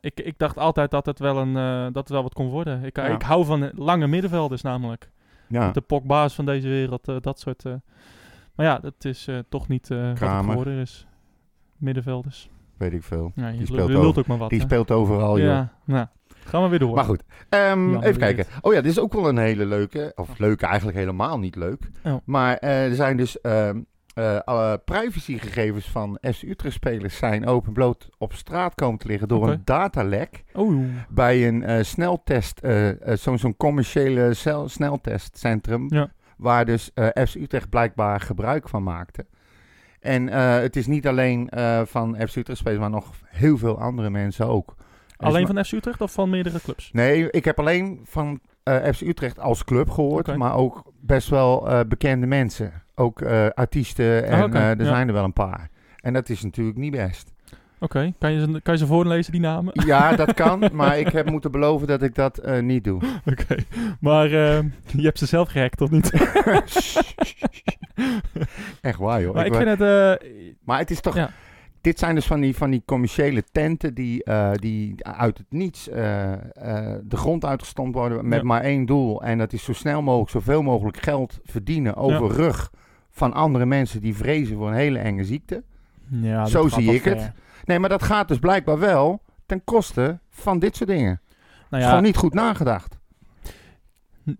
Ik, ik dacht altijd dat het wel, een, dat het wel wat kon worden. Ik, Ja. ik hou van lange middenvelders namelijk. Ja, De Pogba's van deze wereld, eh, dat soort... eh. maar ja, dat is eh, toch niet wat het geworden is. Middenvelders. weet ik veel. Ja, Die speelt over- ook maar wat. Die hè. speelt overal, joh. Ja, nou, gaan we weer door. Maar goed, Ehm, even dit. kijken. Oh ja, dit is ook wel een hele leuke. Of leuke, eigenlijk helemaal niet leuk. Oh. Maar er zijn dus ehm, eh, alle privacygegevens van FC Utrecht-spelers zijn open bloot op straat komen te liggen door een datalek Oh, bij een eh, sneltest, eh, zo'n commerciële cel- sneltestcentrum, Ja. waar dus FC Utrecht blijkbaar gebruik van maakte. En het is niet alleen van FC Utrecht-spelers, maar nog heel veel andere mensen ook. Alleen van FC Utrecht of van meerdere clubs? Nee, ik heb alleen van FC Utrecht als club gehoord, maar ook best wel bekende mensen. Ook eh, artiesten en Ah, oké, eh, er ja. zijn er wel een paar. En dat is natuurlijk niet best. Oké, kan, je ze, kan je ze voorlezen, die namen? Ja, dat kan, maar ik heb moeten beloven dat ik dat eh, niet doe. Oké, maar eh, je hebt ze zelf gehackt, of niet? Echt waar, joh. maar ik Ik vind het... Maar het is toch... Ja. Dit zijn dus van die, van die commerciële tenten die, eh, die uit het niets eh, eh, de grond uitgestompt worden met Ja. maar één doel. En dat is zo snel mogelijk, zoveel mogelijk geld verdienen over rug van andere mensen die vrezen voor een hele enge ziekte. ja, Zo zie ik het. Nee, maar dat gaat dus blijkbaar wel ten koste van dit soort dingen. Nou is ja, gewoon niet goed nagedacht.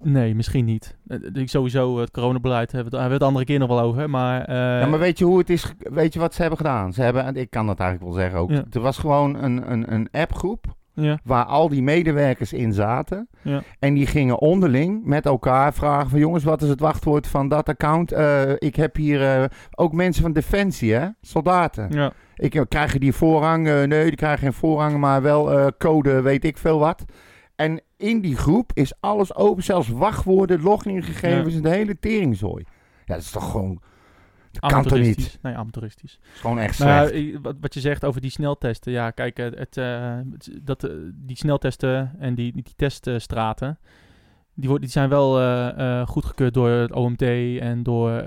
Nee, misschien niet. Eh, ik sowieso, het coronabeleid hebben we het- andere keer nog wel over, maar... eh, ja, maar weet je hoe het is? Weet je wat ze hebben gedaan? Ze hebben, en ik kan dat eigenlijk wel zeggen ook. Ja. Er was gewoon een, een, een appgroep ja, waar al die medewerkers in zaten. Ja. En die gingen onderling met elkaar vragen van... jongens, wat is het wachtwoord van dat account? Eh, ik heb hier eh, ook mensen van Defensie, hè? Soldaten. ja, Ik, eh, krijgen die voorrang? Eh, nee, die krijgen geen voorrang, maar wel eh, code, weet ik veel wat. En in die groep is alles open, zelfs wachtwoorden, logingegevens en de hele teringzooi. Ja, dat is toch gewoon... Dat kan toch niet? Nee, amateuristisch. Gewoon echt Nou, slecht. ja, wat, wat je zegt over die sneltesten. Ja, kijk, eh, het, eh, het- dat, eh, die sneltesten en die, die teststraten... Die, worden, die zijn wel goedgekeurd door het OMT en door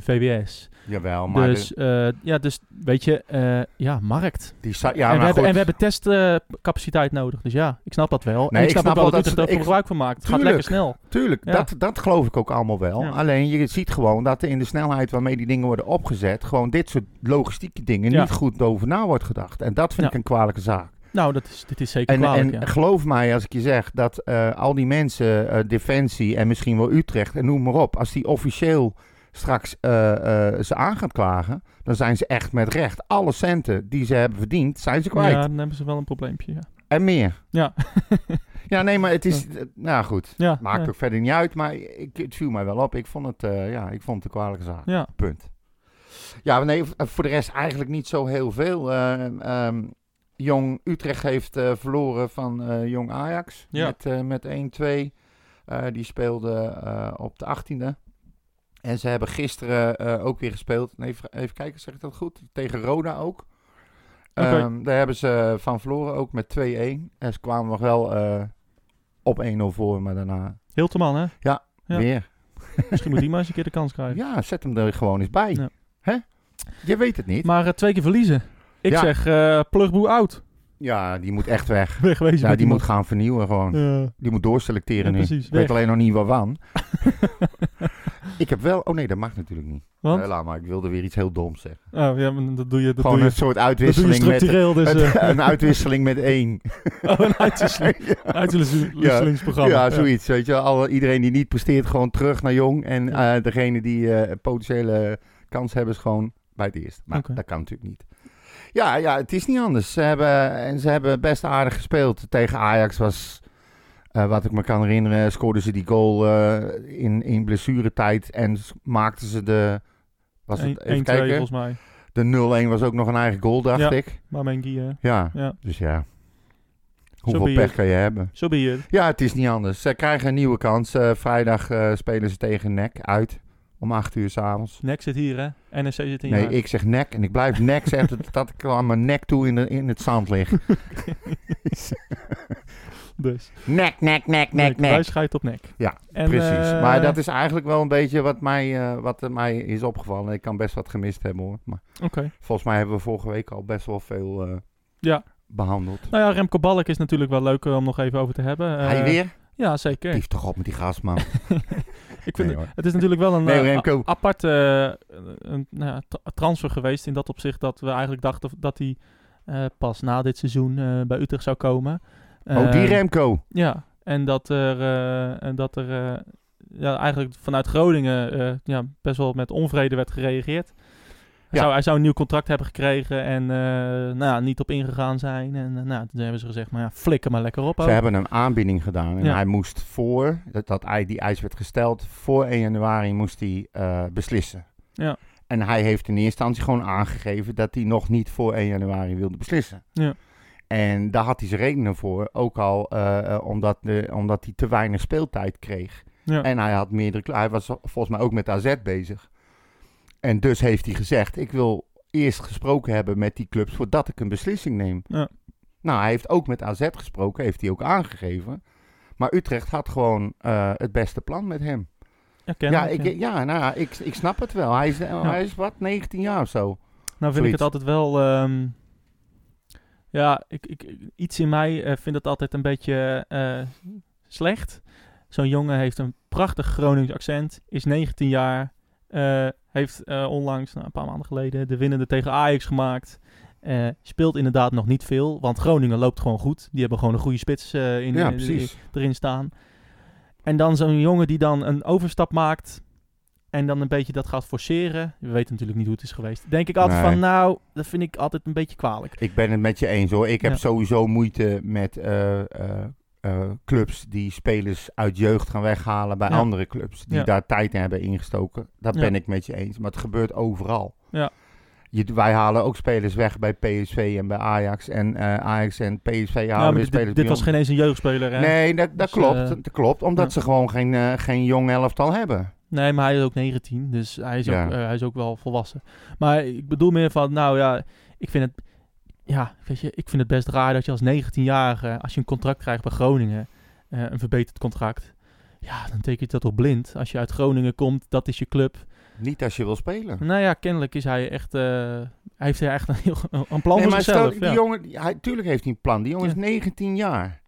VWS. Jawel, maar dus, eh, ja, dus weet je, eh, ja, markt. die... Ja, en, maar we hebben, en we hebben testcapaciteit nodig. Dus ja, ik snap dat wel. Nee, ik ik snap, wel dat dat Utrecht er ik- gebruik van maakt. Het gaat Tuurlijk. lekker snel. Tuurlijk, Ja. dat, dat geloof ik ook allemaal wel. Ja. Alleen je ziet gewoon dat in de snelheid waarmee die dingen worden opgezet, gewoon dit soort logistieke dingen Ja. niet goed over na wordt gedacht. En dat vind ik een kwalijke zaak. Nou, dat is, dit is zeker En, kwalijk, en ja. geloof mij als ik je zeg dat eh, al die mensen, eh, Defensie en misschien wel Utrecht en noem maar op, als die officieel straks eh, eh, ze aan gaat klagen, dan zijn ze echt met recht. Alle centen die ze hebben verdiend, zijn ze kwijt. Ja, dan hebben ze wel een probleempje, ja. En meer. Ja. Ja, nee, maar het is... eh, Nou goed, ja maakt ja. ook verder niet uit, maar ik, het viel mij wel op. Ik vond het, ja, ik vond het een kwalijke zaak. Ja, Punt. Ja, nee, voor de rest eigenlijk niet zo heel veel. Eh, ehm, Jong Utrecht heeft verloren van Jong Ajax Ja. met, met 1-2. Eh, die speelde op de 18e. En ze hebben gisteren eh, ook weer gespeeld. Even, even kijken, zeg ik dat goed? Tegen Roda ook. Ehm, daar hebben ze van verloren, ook met 2-1. En ze kwamen nog wel eh, op 1-0 voor, maar daarna Hilteman, hè? Ja. weer. Misschien moet hij maar eens een keer de kans krijgen. Ja, zet hem er gewoon eens bij. Ja. Hè? Je weet het niet. Maar eh, twee keer verliezen. Ik Ja. zeg, plugboe out. Ja, die moet echt weg. Wegwezen Ja, die moet gaan vernieuwen gewoon. Ja. Die moet doorselecteren Ja, nu. precies, Ik weet alleen nog niet waarvan. ik heb wel... Oh nee, dat mag natuurlijk niet. Want? Laat maar, ik wilde weer iets heel doms zeggen. Oh, ja, maar dat doe je, dat Gewoon doe een soort dat doe je uitwisseling met... Dus, eh, een uitwisseling met één. oh, een uitwisseling. Uitwisselingsprogramma. ja, zoiets. Weet je, iedereen die niet presteert, gewoon terug naar jong. En Ja. eh, degene die eh, potentiële kans hebben, is gewoon bij het eerst. Maar dat kan natuurlijk niet. Ja, ja, het is niet anders. Ze hebben, en ze hebben best aardig gespeeld. Tegen Ajax was, eh, wat ik me kan herinneren, scoorden ze die goal eh, in, in blessuretijd. En maakten ze de... Was het, 1-2 even kijken. volgens mij. De 0-1 was ook nog een eigen goal, dacht Ja. ik. Maar mijn hè. Ja, Ja. dus ja. Hoeveel pech kan je hebben? Zo ben je. Ja, het is niet anders. Ze krijgen een nieuwe kans. Eh, vrijdag spelen ze tegen NEC uit. Om 8 uur s'avonds. Nek zit hier, hè. NSC zit hier. Nee, ik zeg nek en ik blijf nek zeggen dat, dat ik aan mijn nek toe in, de, in het zand lig. Dus, Nek, nek, nek, nek, Wij nek. schijt op nek. Ja, En, Precies. eh, maar dat is eigenlijk wel een beetje wat mij, eh, wat mij is opgevallen. Ik kan best wat gemist hebben hoor. Maar volgens mij hebben we vorige week al best wel veel eh, Ja. behandeld. Nou ja, Remco Balk is natuurlijk wel leuk eh, om nog even over te hebben. Eh, Hij weer? Ja, zeker. Dief toch op met die gasman. Ik vind Nee, hoor. het is natuurlijk wel een Nee, eh, aparte eh, een, nou transfer geweest in dat opzicht dat we eigenlijk dachten dat hij eh, pas na dit seizoen eh, bij Utrecht zou komen. Oh, die Eh, Remco. Ja, en dat er, eh, en dat er eh, ja, eigenlijk vanuit Groningen eh, ja, best wel met onvrede werd gereageerd. Hij, Ja. zou, hij zou een nieuw contract hebben gekregen en nou ja, niet op ingegaan zijn. En nou, toen hebben ze gezegd, maar ja, flikker maar lekker op. Ze ook. hebben een aanbieding gedaan. En Ja. hij moest voor, dat, dat die eis werd gesteld, voor 1 januari moest hij beslissen. Ja. En hij heeft in eerste instantie gewoon aangegeven dat hij nog niet voor 1 januari wilde beslissen. Ja. En daar had hij zijn redenen voor. Ook al eh, eh, omdat, de, omdat hij te weinig speeltijd kreeg. Ja. En hij had meerdere. Hij was volgens mij ook met AZ bezig. En dus heeft hij gezegd: Ik wil eerst gesproken hebben met die clubs voordat ik een beslissing neem. Ja. Nou, hij heeft ook met AZ gesproken, heeft hij ook aangegeven. Maar Utrecht had gewoon eh, het beste plan met hem. Ja, ik, ja nou, ja, ik, ik snap het wel. Hij is, hij is wat, 19 jaar of zo. Nou vind ik het altijd wel... ehm, ja, ik, ik, iets in mij eh, vindt het altijd een beetje eh, slecht. Zo'n jongen heeft een prachtig Gronings accent, is 19 jaar, eh, heeft onlangs, nou, een paar maanden geleden, de winnende tegen Ajax gemaakt. Speelt inderdaad nog niet veel, want Groningen loopt gewoon goed. Die hebben gewoon een goede spits in, Ja, in- erin staan. En dan zo'n jongen die dan een overstap maakt en dan een beetje dat gaat forceren. We weten natuurlijk niet hoe het is geweest. Denk ik altijd Nee. van, nou, dat vind ik altijd een beetje kwalijk. Ik ben het met je eens hoor. Ik heb Ja. sowieso moeite met eh, eh, eh, clubs die spelers uit jeugd gaan weghalen bij Ja. andere clubs. Die Ja. daar tijd in hebben ingestoken. Dat ben ik met je eens. Maar het gebeurt overal. Ja. Je, wij halen ook spelers weg bij PSV en bij Ajax. En Ajax en PSV halen Ja, dit, spelers dit was geen eens een jeugdspeler. Hè? Nee, dat, dat Dus, klopt. dat klopt. Omdat ja. ze gewoon geen, geen jong elftal hebben. Nee, maar hij is ook 19, dus hij is, Ja. ook, eh, hij is ook wel volwassen. Maar ik bedoel meer van, nou ja, ik vind het, ja, weet je, ik vind het best raar dat je als 19-jarige, als je een contract krijgt bij Groningen, eh, een verbeterd contract, ja, dan teken je dat toch blind. Als je uit Groningen komt, dat is je club. Niet als je wil spelen. Nou ja, kennelijk is hij echt, eh, heeft hij echt een, heel, een plan Nee, voor maar zichzelf. stel, die ja. jongen, hij, tuurlijk heeft hij een plan. Die jongen Ja. is 19 jaar.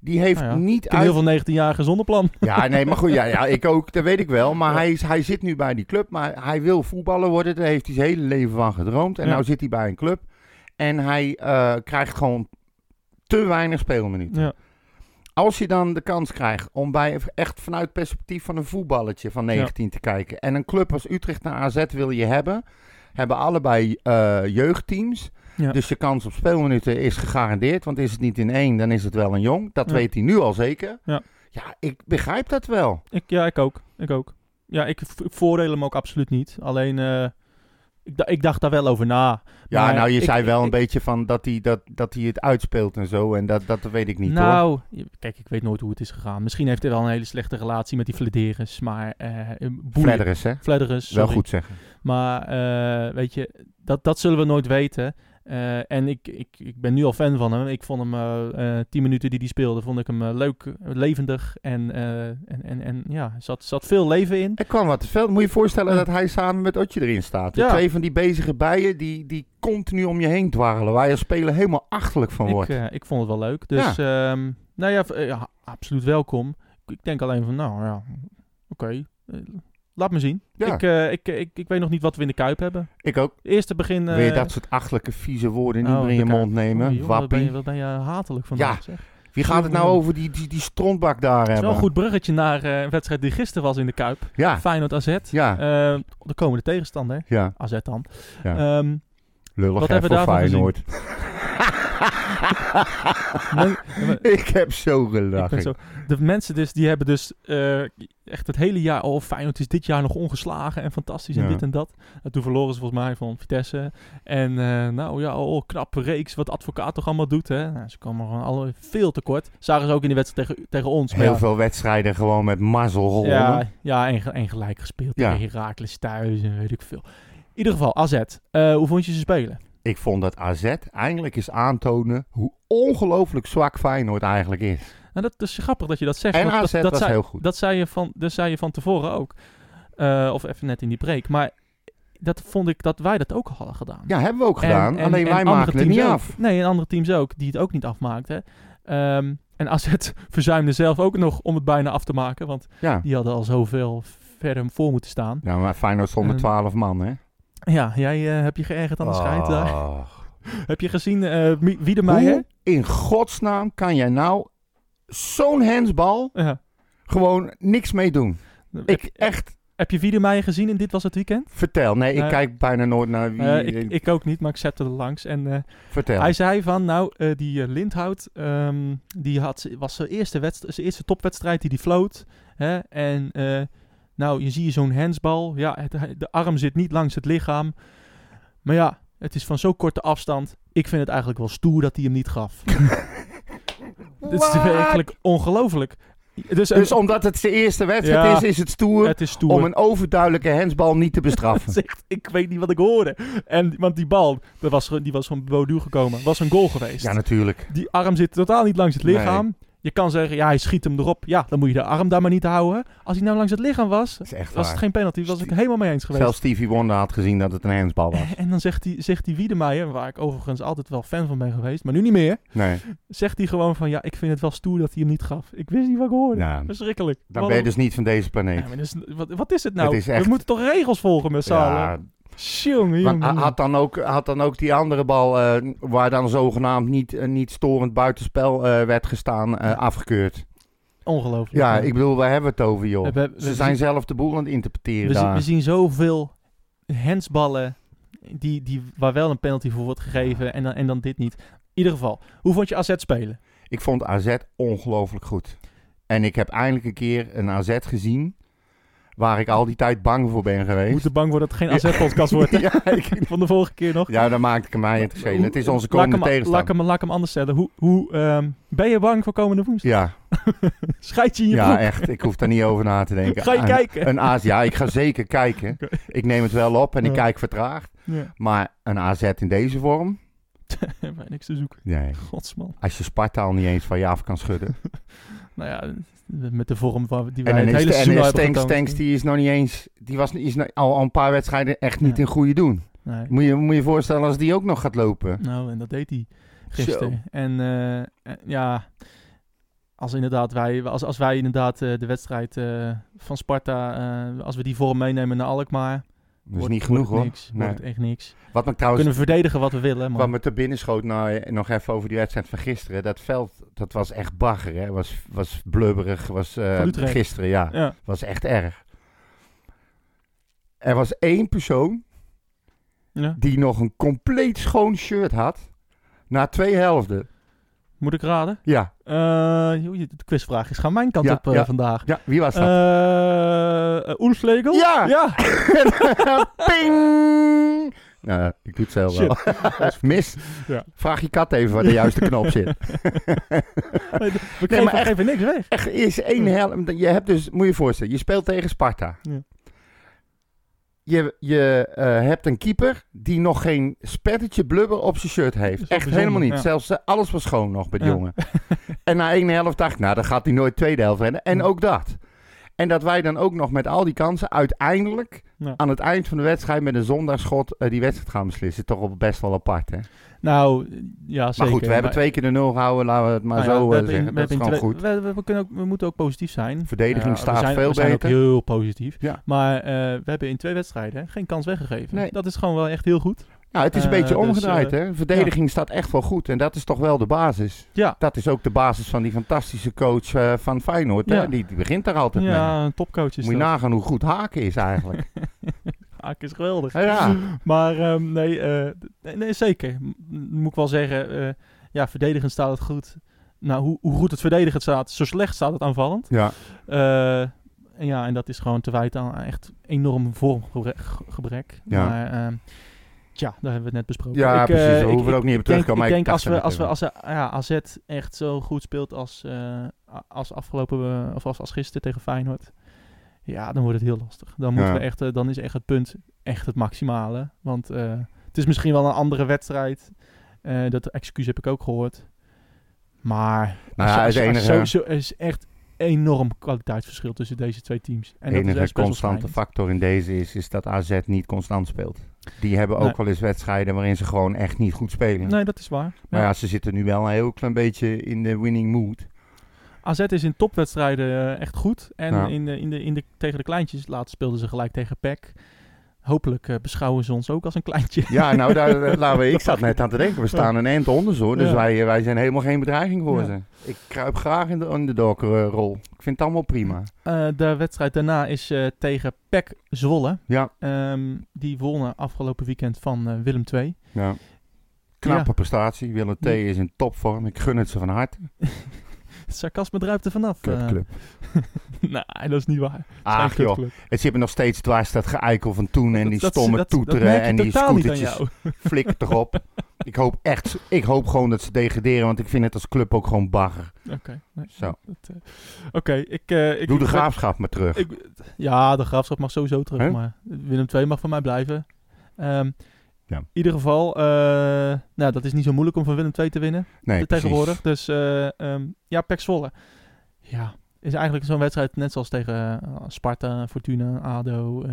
Die heeft Nou ja, niet uit... heel veel 19-jarigen zonder plan. Ja, nee, maar goed, ja, ja, ik ook, dat weet ik wel. Maar hij, is, hij zit nu bij die club, maar hij wil voetballer worden. Daar heeft hij zijn hele leven van gedroomd. En Ja. nou zit hij bij een club. En hij eh, krijgt gewoon te weinig speelminuten. Ja. Als je dan de kans krijgt om bij echt vanuit het perspectief van een voetballetje van 19 te kijken. En een club als Utrecht naar AZ wil je hebben. Hebben allebei eh, jeugdteams. Ja. Dus je kans op speelminuten is gegarandeerd. Want is het niet in één, dan is het wel een jong. Dat Ja. weet hij nu al zeker. Ja. ja, ik begrijp dat wel. Ik, ja, ik ook. Ik ook. Ja, ik, ik voordeel hem ook absoluut niet. Alleen, eh, ik, ik dacht daar wel over na. Ja, Maar nou, je ik- zei wel een beetje van dat hij, dat, dat hij het uitspeelt en zo. En dat, dat weet ik niet hoor. nou, je- kijk, ik weet nooit hoe het is gegaan. Misschien heeft hij wel een hele slechte relatie met die Flederis, maar... boeien. Fladderus, hè? Fladderus, Wel goed zeggen. Maar eh, weet je, dat, dat zullen we nooit weten. Eh, en ik, ik, ik ben nu al fan van hem. Ik vond hem eh eh, tien minuten die hij speelde, vond ik hem leuk, levendig. En, en, en, en ja, er zat, zat veel leven in. Er kwam wat veel. Moet je je voorstellen dat hij samen met Otje erin staat. De Ja. Twee van die bezige bijen die, die continu om je heen dwarrelen. Waar je als speler helemaal achterlijk van Ik, wordt. eh, ik vond het wel leuk. Dus ehm, nou ja, absoluut welkom. Ik denk alleen van, nou ja, oké. Laat me zien. Ja. Ik, eh, ik, ik, ik weet nog niet wat we in de Kuip hebben. Ik ook. Eerste begin... eh, Wil je dat soort achterlijke vieze woorden niet oh, meer in je mond nemen? Oh, ben je, wat ben je hatelijk vandaag, Ja. zeg. Wie gaat het nou over die, die, die strontbak daar hebben? een goed bruggetje naar eh, een wedstrijd die gisteren was in de Kuip. Ja, Feyenoord AZ. ja, Eh, de komende tegenstander, ja. AZ dan. Ja. Ehm, Lullig wat hebben we voor Feyenoord. men- ik heb zo gelachen. zo, de mensen dus, die hebben dus eh, echt het hele jaar... Oh, Feyenoord is dit jaar nog ongeslagen en fantastisch en Ja. dit en dat. En toen verloren ze volgens mij van Vitesse. En eh, nou ja, oh, knappe reeks wat advocaat toch allemaal doet. Hè? Nou, ze komen gewoon alle veel tekort. Zagen ze ook in de wedstrijd tegen, tegen ons. Heel ja, veel wedstrijden gewoon met mazzel. Ja, ja en, ge- en gelijk gespeeld Ja. tegen Heracles thuis en weet ik veel. In ieder geval, AZ. Eh, hoe vond je ze spelen? Ik vond dat AZ eindelijk eens aantonen hoe ongelooflijk zwak Feyenoord eigenlijk is. Nou, dat is grappig dat je dat zegt. En want AZ dat, dat was zei, heel goed. Dat zei, je van, dat zei je van tevoren ook. Eh, of even net in die break. Maar dat vond ik dat wij dat ook hadden gedaan. Ja, hebben we ook En- gedaan. en- alleen en wij maken het niet ook. af. Nee, en andere teams ook, die het ook niet afmaakten. Ehm, en AZ verzuimde zelf ook nog om het bijna af te maken. Want Ja. die hadden al zoveel verder voor moeten staan. ja, maar Feyenoord stond met En- 12 man, hè? Ja, jij eh, heb je geërgerd aan de daar. Oh. Heb je gezien eh Mi- Wiedemeijer? Hoe in godsnaam kan jij nou zo'n handsbal Ja. gewoon niks mee doen? Ik echt, heb je Wiedemeijer gezien in Dit Was Het Weekend? vertel. Nee, ik kijk bijna nooit naar wie. Eh, ik, ik ook niet, maar ik zette er langs. En vertel. hij zei van, nou, die Lindhout, ehm, die had, was zijn eerste, wedst- zijn eerste topwedstrijd die die floot. Hè? En nou, je ziet zo'n handsbal. Ja, het, de arm zit niet langs het lichaam. Maar ja, het is van zo'n korte afstand. Ik vind het eigenlijk wel stoer dat hij hem niet gaf. Het is werkelijk ongelooflijk. Dus, Dus omdat het zijn eerste wedstrijd Ja. is, is het stoer het is stoer. om een overduidelijke handsbal niet te bestraffen. echt- ik weet niet wat ik hoorde. En, want die bal, dat was, die was van Bodu gekomen. Was een goal geweest. ja, natuurlijk. Die arm zit totaal niet langs het Nee. Je kan zeggen, ja, hij schiet hem erop. Ja, dan moet je de arm daar maar niet houden. Als hij nou langs het lichaam was, Dat is echt was het geen penalty. Was ik helemaal mee eens geweest. Zelfs Stevie Wonder had gezien dat het een handsbal was. En dan zegt hij, zegt die Wiedemeijer, waar ik overigens altijd wel fan van ben geweest, maar nu niet meer. Nee, Zegt hij gewoon van, ja, ik vind het wel stoer dat hij hem niet gaf. Ik wist niet wat ik hoorde. ja, Verschrikkelijk. dan ben je dus niet van deze planeet. Ja, maar dus, wat, wat is het nou? Het is echt- We moeten toch regels volgen met z'n Ja, allen? Jongen, want jongen, hij jongen. had dan ook, had dan ook die andere bal, eh, waar dan zogenaamd niet, eh, niet storend buitenspel eh, werd gestaan, eh, afgekeurd. Ongelooflijk. Ja, ik bedoel, waar hebben we het over, joh? We- we- we Ze zijn zien- zelf de boel aan het interpreteren we, zien, daar. we zien zoveel handsballen die, die, waar wel een penalty voor wordt gegeven en dan, en dan dit niet. In ieder geval, hoe vond je AZ spelen? Ik vond AZ ongelooflijk goed. En ik heb eindelijk een keer een AZ gezien waar ik al die tijd bang voor ben geweest. moet er bang worden dat het geen AZ-podcast wordt. ja, ik, Van de vorige keer nog. ja, daar maakte ik mij het schelen. Hoe- Het is onze laat komende hem- Laat tegenstander. hem, laat ik hem anders stellen. Hoe, hoe, ehm, ben je bang voor komende woensdag? Ja, Scheid je in je ja, broek? echt. Ik hoef daar niet over na te denken. Ga je Een- kijken? Een AZ, ja, ik ga zeker kijken. Ik neem het wel op en ik kijk vertraagd. Ja, Maar een AZ in deze vorm? wij niks te zoeken. Nee. Godsman. Als je Sparta al niet eens van je af kan schudden. Nou ja, met de vorm waar- die wij en het is, hele en seizoen hebben Stanks, getoond. Stanks, die is nog niet eens... Die was is al, al een paar wedstrijden echt niet Ja. in goede doen. Nee. Moet je moet je voorstellen als die ook nog gaat lopen. Nou, en dat deed hij Zo. gisteren. En eh, eh, ja, als inderdaad wij, als, als wij inderdaad eh, de wedstrijd eh, van Sparta, als we die vorm meenemen naar Alkmaar, Dat is niet genoeg hoor. Niks, Nee. Wordt echt niks. Wat me trouwens Kunnen we verdedigen wat we willen, maar Wat me te binnen schoot nou, nog even over die wedstrijd van gisteren. Dat veld, dat was echt bagger. Hè? Was, was blubberig. Was, eh, gisteren, ja. ja, Was echt erg. Er was één persoon ja. die nog een compleet schoon shirt had. Na twee helften. Moet ik raden? Ja, joh, de quizvraag is gaan mijn kant Ja, op eh, ja. vandaag. ja wie was dat? Uh? Ja! ja. Ping! Nou, ik doe het zelf wel. Mis. Ja. Vraag je kat even waar de juiste knop zit. Nee, We Nee, geven, maar echt- geven niks weg. Echt, is één helft. Je hebt dus, moet je je voorstellen, je speelt tegen Sparta. Je, je eh, hebt een keeper die nog geen spettetje blubber op zijn shirt heeft. Echt helemaal niet. ja. Zelfs eh, alles was schoon nog bij de Ja. jongen. en na één helft dacht ik, nou, dan gaat hij nooit tweede helft rennen. En ook dat. En dat wij dan ook nog met al die kansen uiteindelijk Ja. aan het eind van de wedstrijd met een zondagschot eh, die wedstrijd gaan beslissen. Toch wel best wel apart, hè? Nou, ja, zeker. maar goed, we hebben twee keer de nul gehouden. Laten we het maar Nou ja, zo we eh, in- zeggen. Dat is gewoon goed. We, we, we kunnen ook, we moeten ook positief zijn. Verdediging Ja, staat zijn, veel we zijn ook beter. heel positief. Ja. Maar eh, we hebben in twee wedstrijden geen kans weggegeven. Nee. Dat is gewoon wel echt heel goed. Nou, het is een Eh, beetje dus, omgedraaid, eh, hè? Verdediging staat echt wel goed. En dat is toch wel de basis. Ja, Dat is ook de basis van die fantastische coach eh, van Feyenoord. Hè? Die, die begint daar altijd mee. ja een topcoach is Moet je dat. nagaan hoe goed Haken is eigenlijk. Haak is geweldig. ja. Maar ehm, nee, eh, nee, nee, zeker. Moet ik wel zeggen, eh, ja, verdedigend staat het goed. Nou, hoe, hoe goed het verdedigend staat, zo slecht staat het aanvallend. ja. Eh, en ja, en dat is gewoon te wijten aan echt enorm vormgebrek. Ja. Maar ehm, tja, daar hebben we het net besproken. Ja, Ik, precies. We ik- hoeven er ook niet op terug te komen. ik denk als we, als we als we, ja, AZ echt zo goed speelt als, eh, als afgelopen eh, of als, als gisteren tegen Feyenoord. Ja, dan wordt het heel lastig. Dan, moeten Ja. we echt, dan is echt het punt echt het maximale. Want het is misschien wel een andere wedstrijd. Dat excuus heb ik ook gehoord. Maar Nou ja, je- als het je- als je enige- zo, zo is echt enorm kwaliteitsverschil tussen deze twee teams. En De enige constante factor in deze is, is dat AZ niet constant speelt. Die hebben ook Nee. wel eens wedstrijden waarin ze gewoon echt niet goed spelen. Nee, dat is waar. Maar Ja. ja, ze zitten nu wel een heel klein beetje in de winning mood. AZ is in topwedstrijden eh, echt goed. En in de, in de, in de, tegen de kleintjes, laatst speelden ze gelijk tegen PEC. Hopelijk eh, beschouwen ze ons ook als een kleintje. Ja, nou, daar, daar- laten we, ik zat net aan te denken. We staan een eind onder zo, dus Ja. wij, wij zijn helemaal geen bedreiging voor Ja. ze. Ik kruip graag in de underdog-rol. Ik vind het allemaal prima. Eh, de wedstrijd daarna is eh, tegen PEC Zwolle. Ja, Ehm, die wonnen afgelopen weekend van eh, Willem II. ja. Knappe prestatie. Willem T is in topvorm. Ik gun het ze van harte. Sarcasme druipt er vanaf. eh. Kutclub. nee, dat is niet waar. Ach joh, het zit me nog steeds dwars dat geëikel van toen en Dat- die dat- stomme dat- toeteren en die scootertjes. Flikker toch op. Ik hoop echt, ik hoop gewoon dat ze degraderen, want ik vind het als club ook gewoon bagger. Oké. nee, Zo. dat, eh, Oké, ik, eh, ik... Doe de graafschap maar terug. Ik, ja, de graafschap mag sowieso terug, Huh? maar Willem II mag van mij blijven. Ehm, Ja. In ieder geval, eh, nou, dat is niet zo moeilijk om van Willem II te winnen nee, tegenwoordig. Dus eh, ehm, ja, Pek Zwolle. Ja, is eigenlijk zo'n wedstrijd net zoals tegen eh, Sparta, Fortuna, ADO,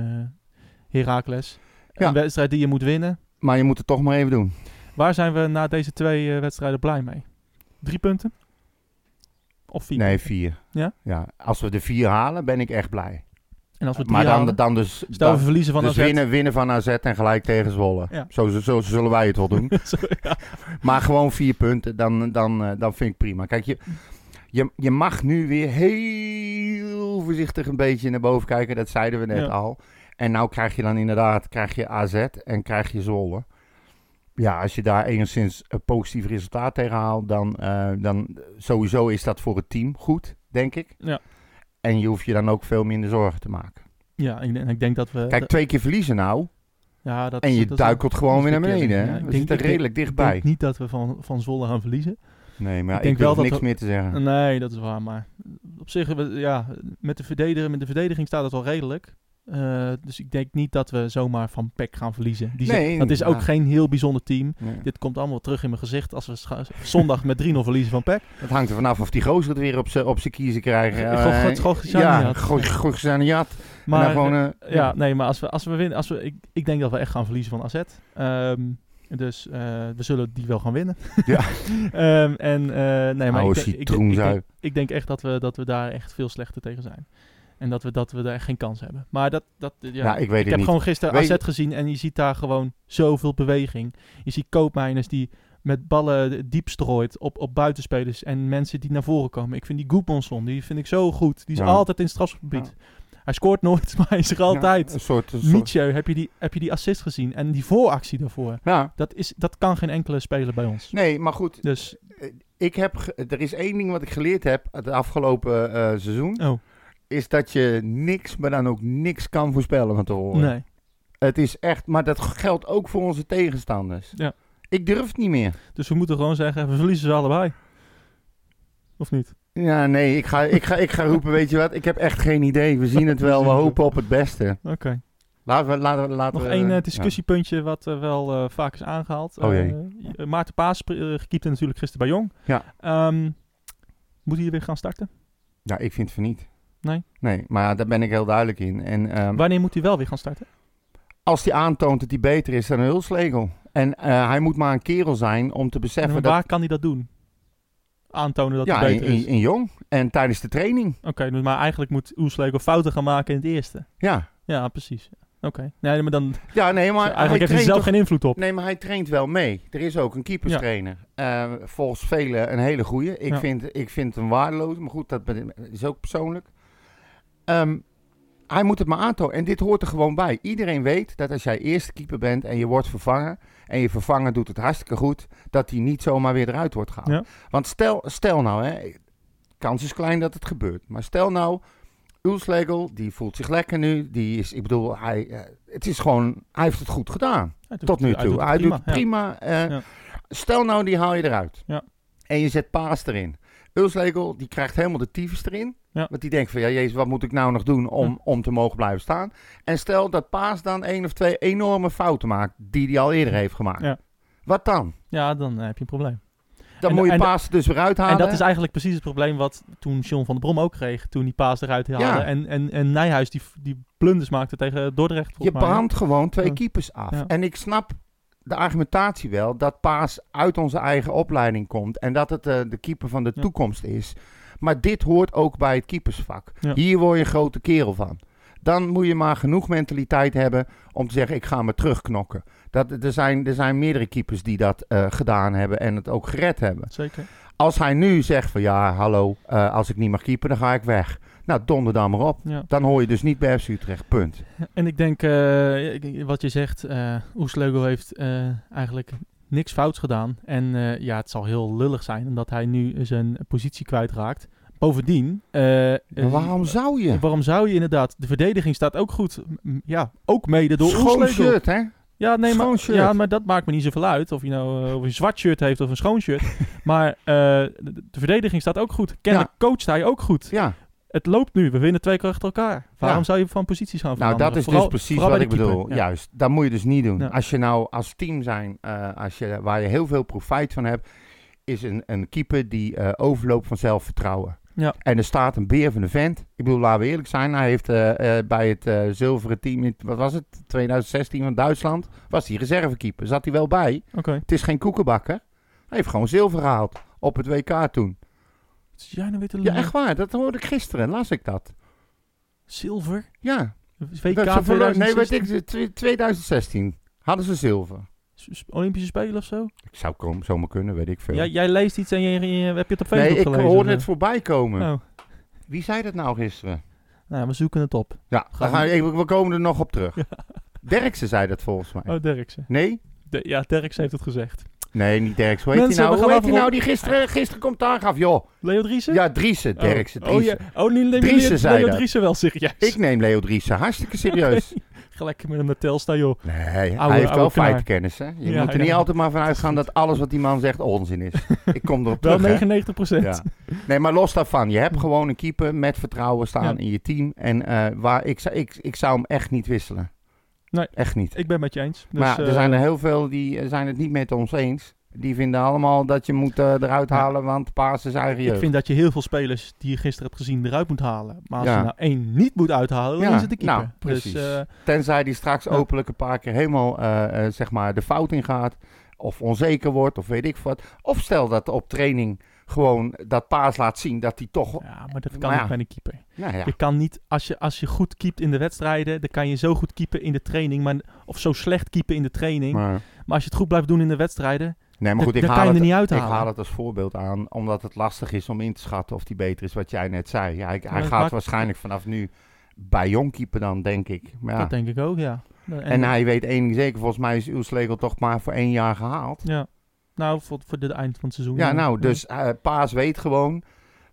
Heracles. Ja. Een wedstrijd die je moet winnen. Maar je moet het toch maar even doen. Waar zijn we na deze twee wedstrijden blij mee? Drie punten? Of vier? Nee, vier. Ja? ja? Als we de vier halen, ben ik echt blij. En als we drie Maar dan, dan dus, Stel we dan, verliezen van dus AZ. winnen, winnen van AZ en gelijk tegen Zwolle. Ja. Zo, zo, zo zullen wij het wel doen. Zo, ja. maar gewoon vier punten, dan, dan, eh, dan vind ik prima. Kijk, je, je, je mag nu weer heel voorzichtig een beetje naar boven kijken. Dat zeiden we net Ja. al. En nou krijg je dan inderdaad krijg je AZ en krijg je Zwolle. Ja, als je daar enigszins een positief resultaat tegen haalt, dan, eh, dan sowieso is dat voor het team goed, denk ik. Ja. En je hoeft je dan ook veel minder zorgen te maken. Ja, en en ik denk dat we... Kijk, twee keer verliezen nou ja, dat, en je dat duikelt gewoon weer naar beneden. Ja, hè? ik We zitten ik redelijk Ik dichtbij. denk niet dat we van, van Zwolle gaan verliezen. Nee, maar Ik ik, denk durf wel dat niks we- meer te zeggen. Nee, dat is waar. Maar op zich, we- ja, met de, verdediger, met de verdediging staat het wel redelijk. Eh, dus ik denk niet dat we zomaar van PEC gaan verliezen. Die Nee, dat is ook ja. geen heel bijzonder team. Nee. Dit komt allemaal terug in mijn gezicht als we zondag met 3-0 verliezen van PEC. Het hangt er vanaf of die gozer het weer op zijn op kiezen krijgen. Gojaniat. Ja. En Maar gewoon, ja, nee, maar als we, als we winnen, als we, ik, ik denk dat we echt gaan verliezen van AZ. Ehm, dus we zullen die wel gaan winnen. Ja. Ehm, en nee, maar ik denk, ik, denk, ik, citroenzuip. denk, ik denk echt dat we, dat we daar echt veel slechter tegen zijn. En dat we, dat we daar geen kans hebben. Maar dat, dat ja, Ja, ik weet het heb niet. gewoon gisteren Weet- AZ gezien en je ziet daar gewoon zoveel beweging. Je ziet koopmijners die met ballen diep strooit op, op buitenspelers en mensen die naar voren komen. Ik vind die Goedmanson, die vind ik zo goed. Die is Ja. altijd in het strafgebied. Hij scoort nooit, maar hij is er altijd. Een soort, een soort- heb je, die, heb je die assist gezien? En die vooractie daarvoor. Dat, is, dat kan geen enkele speler bij ons. nee, maar goed. Dus, Ik heb, er is één ding wat ik geleerd heb het afgelopen eh, seizoen. oh, Is dat je niks, maar dan ook niks kan voorspellen van tevoren. nee. Het is echt, maar dat geldt ook voor onze tegenstanders. Ja. Ik durf het niet meer. Dus we moeten gewoon zeggen, we verliezen ze allebei. Of niet? Ja, nee, ik ga, ik, ga, ik ga roepen, weet je wat, ik heb echt geen idee. We zien het wel, we hopen op het beste. Oké. Laten we, laten we, laten Nog één eh, ja. discussiepuntje wat eh, wel eh, vaak is aangehaald. Oh jee. Maarten Paas keepte natuurlijk gisteren bij Jong. Ja. Ehm, moet hij hier weer gaan starten? Ja, ik vind van niet. Nee? Nee, maar daar ben ik heel duidelijk in. En ehm, Wanneer moet hij wel weer gaan starten? als hij aantoont dat hij beter is dan een Hulslegel. En eh, hij moet maar een kerel zijn om te En beseffen waar dat... kan hij dat doen? Aantonen dat Ja, hij in, beter is. in, in jong. En tijdens de training. Oké, dus maar eigenlijk moet Oeslego fouten gaan maken in het eerste. Ja. Ja, precies. Oké. Nee, maar dan Ja, nee, maar eigenlijk heeft hij zelf toch- geen invloed op. Nee, maar hij traint wel mee. Er is ook een keeperstrainer. Eh, volgens velen een hele goeie. Ik, Ja. vind, ik vind hem waardeloos. Maar goed, dat is ook persoonlijk. Ehm, hij moet het maar aantonen. En dit hoort er gewoon bij. Iedereen weet dat als jij eerste keeper bent en je wordt vervangen... en je vervanger doet het hartstikke goed... dat hij niet zomaar weer eruit wordt gehaald. Ja. Want stel, stel nou, hè, kans is klein dat het gebeurt. Maar stel nou, Ulslegel, die voelt zich lekker nu. Die is, ik bedoel, hij, eh, het is gewoon, hij heeft het goed gedaan. Doet Tot nu toe. Hij doet prima. eh, Ja. Stel nou, die haal je eruit. Ja. En je zet Paas erin. Ulslegel, die krijgt helemaal de tyfus erin. Ja. Want die denkt van, ja jezus, wat moet ik nou nog doen om, Ja. om te mogen blijven staan? En stel dat Paas dan één of twee enorme fouten maakt, die hij al eerder heeft gemaakt. Ja. Wat dan? Ja, dan eh, heb je een probleem. Dan En- moet je paas er dus weer uithalen. En dat is eigenlijk precies het probleem wat toen John van der Brom ook kreeg. Toen die paas eruit haalde. Ja. En, en, en Nijhuis die, die blunders maakte tegen Dordrecht. Je brandt gewoon twee keepers af. Ja. En ik snap de argumentatie wel dat Paas uit onze eigen opleiding komt. En dat het eh, de keeper van de Ja. toekomst is. Maar dit hoort ook bij het keepersvak. Ja. Hier word je een grote kerel van. Dan moet je maar genoeg mentaliteit hebben om te zeggen: ik ga me terugknokken. Dat, er, zijn, er zijn meerdere keepers die dat eh, gedaan hebben en het ook gered hebben. Zeker. Als hij nu zegt: van ja, hallo, eh, als ik niet mag keeper, dan ga ik weg. Nou, donder dan maar op. Ja. Dan hoor je dus niet bij FC Utrecht. Punt. En ik denk, eh, wat je zegt, eh Oesleugel heeft eigenlijk niks fouts gedaan. En eh, ja, het zal heel lullig zijn omdat hij nu zijn positie kwijtraakt. Bovendien... eh, Maar eh, waarom zou je? Waarom zou je inderdaad? De verdediging staat ook goed. Ja, ook mede door Schoon shirt, hè? Ja, nee, Schoon maar, shirt. ja, maar dat maakt me niet zoveel uit. Of je nou of een zwart shirt heeft of een schoon shirt. maar de, de verdediging staat ook goed. Kennelijk coacht hij ook goed. Ja, Het loopt nu. We winnen twee keer achter elkaar. Waarom Ja. zou je van posities gaan nou veranderen? dat is Vooral- dus precies wat ik bedoel. Ja. Juist, dat moet je dus niet doen. Ja. Als je nou als team zijn, eh, als je, waar je heel veel profijt van hebt, is een, een keeper die eh, overloopt van zelfvertrouwen. Ja. En er staat een beer van de vent. Ik bedoel, laten we eerlijk zijn. Hij heeft eh, eh, bij het eh, zilveren team, in, wat was het, 2016 van Duitsland, was hij reservekeeper. Zat hij wel bij. Oké. Het is geen koekenbakker. Hij heeft gewoon zilver gehaald op het WK toen. Jij nou te Ja, echt waar. Dat hoorde ik gisteren. Las ik dat. Zilver? Ja. WK Dat ze verloren- nee, weet 2016? ik, tw- 2016 hadden ze zilver. S- Olympische Spelen of zo? Ik zou kom, zomaar kunnen, weet ik veel. Ja, jij leest iets en je, je- heb je het op Facebook nee, ik gelezen? hoorde het voorbij komen. Oh, Wie zei dat nou gisteren? nou, we zoeken het op. Ja, we- gaan we komen er nog op terug. Derksen zei dat volgens mij. Oh, Derksen. Nee? De, ja, Derksen heeft het gezegd. Nee, niet Derks. Hoe heet Mensen, hij nou? we Hoe gaan heet hij nou die gisteren, gisteren commentaar gaf? Joh. Leo Driessen? Ja, Driessen. Oh. Derksen. Oh, Driessen. ja. oh nu neem je Driessen Leo, zei Leo dat. Driessen wel serieus. Ik neem Leo Driessen hartstikke serieus. Gelijk met hem naar Telstar, joh. Nee, hij heeft wel oude knaar. feitenkennis, hè? Je Ja, moet er ja. niet altijd maar van uitgaan dat alles wat die man zegt onzin is. Ik kom erop Wel terug, hè? 99 procent. Ja. Nee, maar los daarvan. Je hebt gewoon een keeper met vertrouwen staan Ja. in je team. En eh, waar ik, zou- ik, ik zou hem echt niet wisselen. Nee. Echt niet. Ik ben met je eens. Dus, maar er eh, zijn er heel veel die eh, zijn het niet met ons eens. Die vinden allemaal dat je moet eh, eruit Ja. halen, want Paas is eigen ik vind dat je heel veel spelers die je gisteren hebt gezien eruit moet halen. Maar als Ja. je nou één niet moet uithalen, dan is het de keeper. nou, precies. Dus, Tenzij die straks openlijk een paar keer helemaal zeg maar de fout in gaat. Of onzeker wordt, of weet ik wat. Of stel dat op training gewoon dat Paas laat zien dat hij toch... ja, maar dat kan Maar niet bij een keeper. Nou ja, Je kan niet, als je, als je goed keept in de wedstrijden, dan kan je zo goed keepen in de training. Maar, of zo slecht keepen in de training. Maar, maar, als je het goed blijft doen in de wedstrijden, nee, maar goed, dan ik kan haal, je het, er niet ik haal het als voorbeeld aan, omdat het lastig is om in te schatten of die beter is, wat jij net zei. Ja, hij, gaat maakt- waarschijnlijk vanaf nu bij Jongkeeper dan, denk ik. Ja. dat denk ik ook, ja. En, En hij weet één ding zeker, volgens mij is Oelslegel toch maar voor één jaar gehaald. Ja. Nou, voor, voor de eind van het seizoen. Ja, nou, dus eh, Paas weet gewoon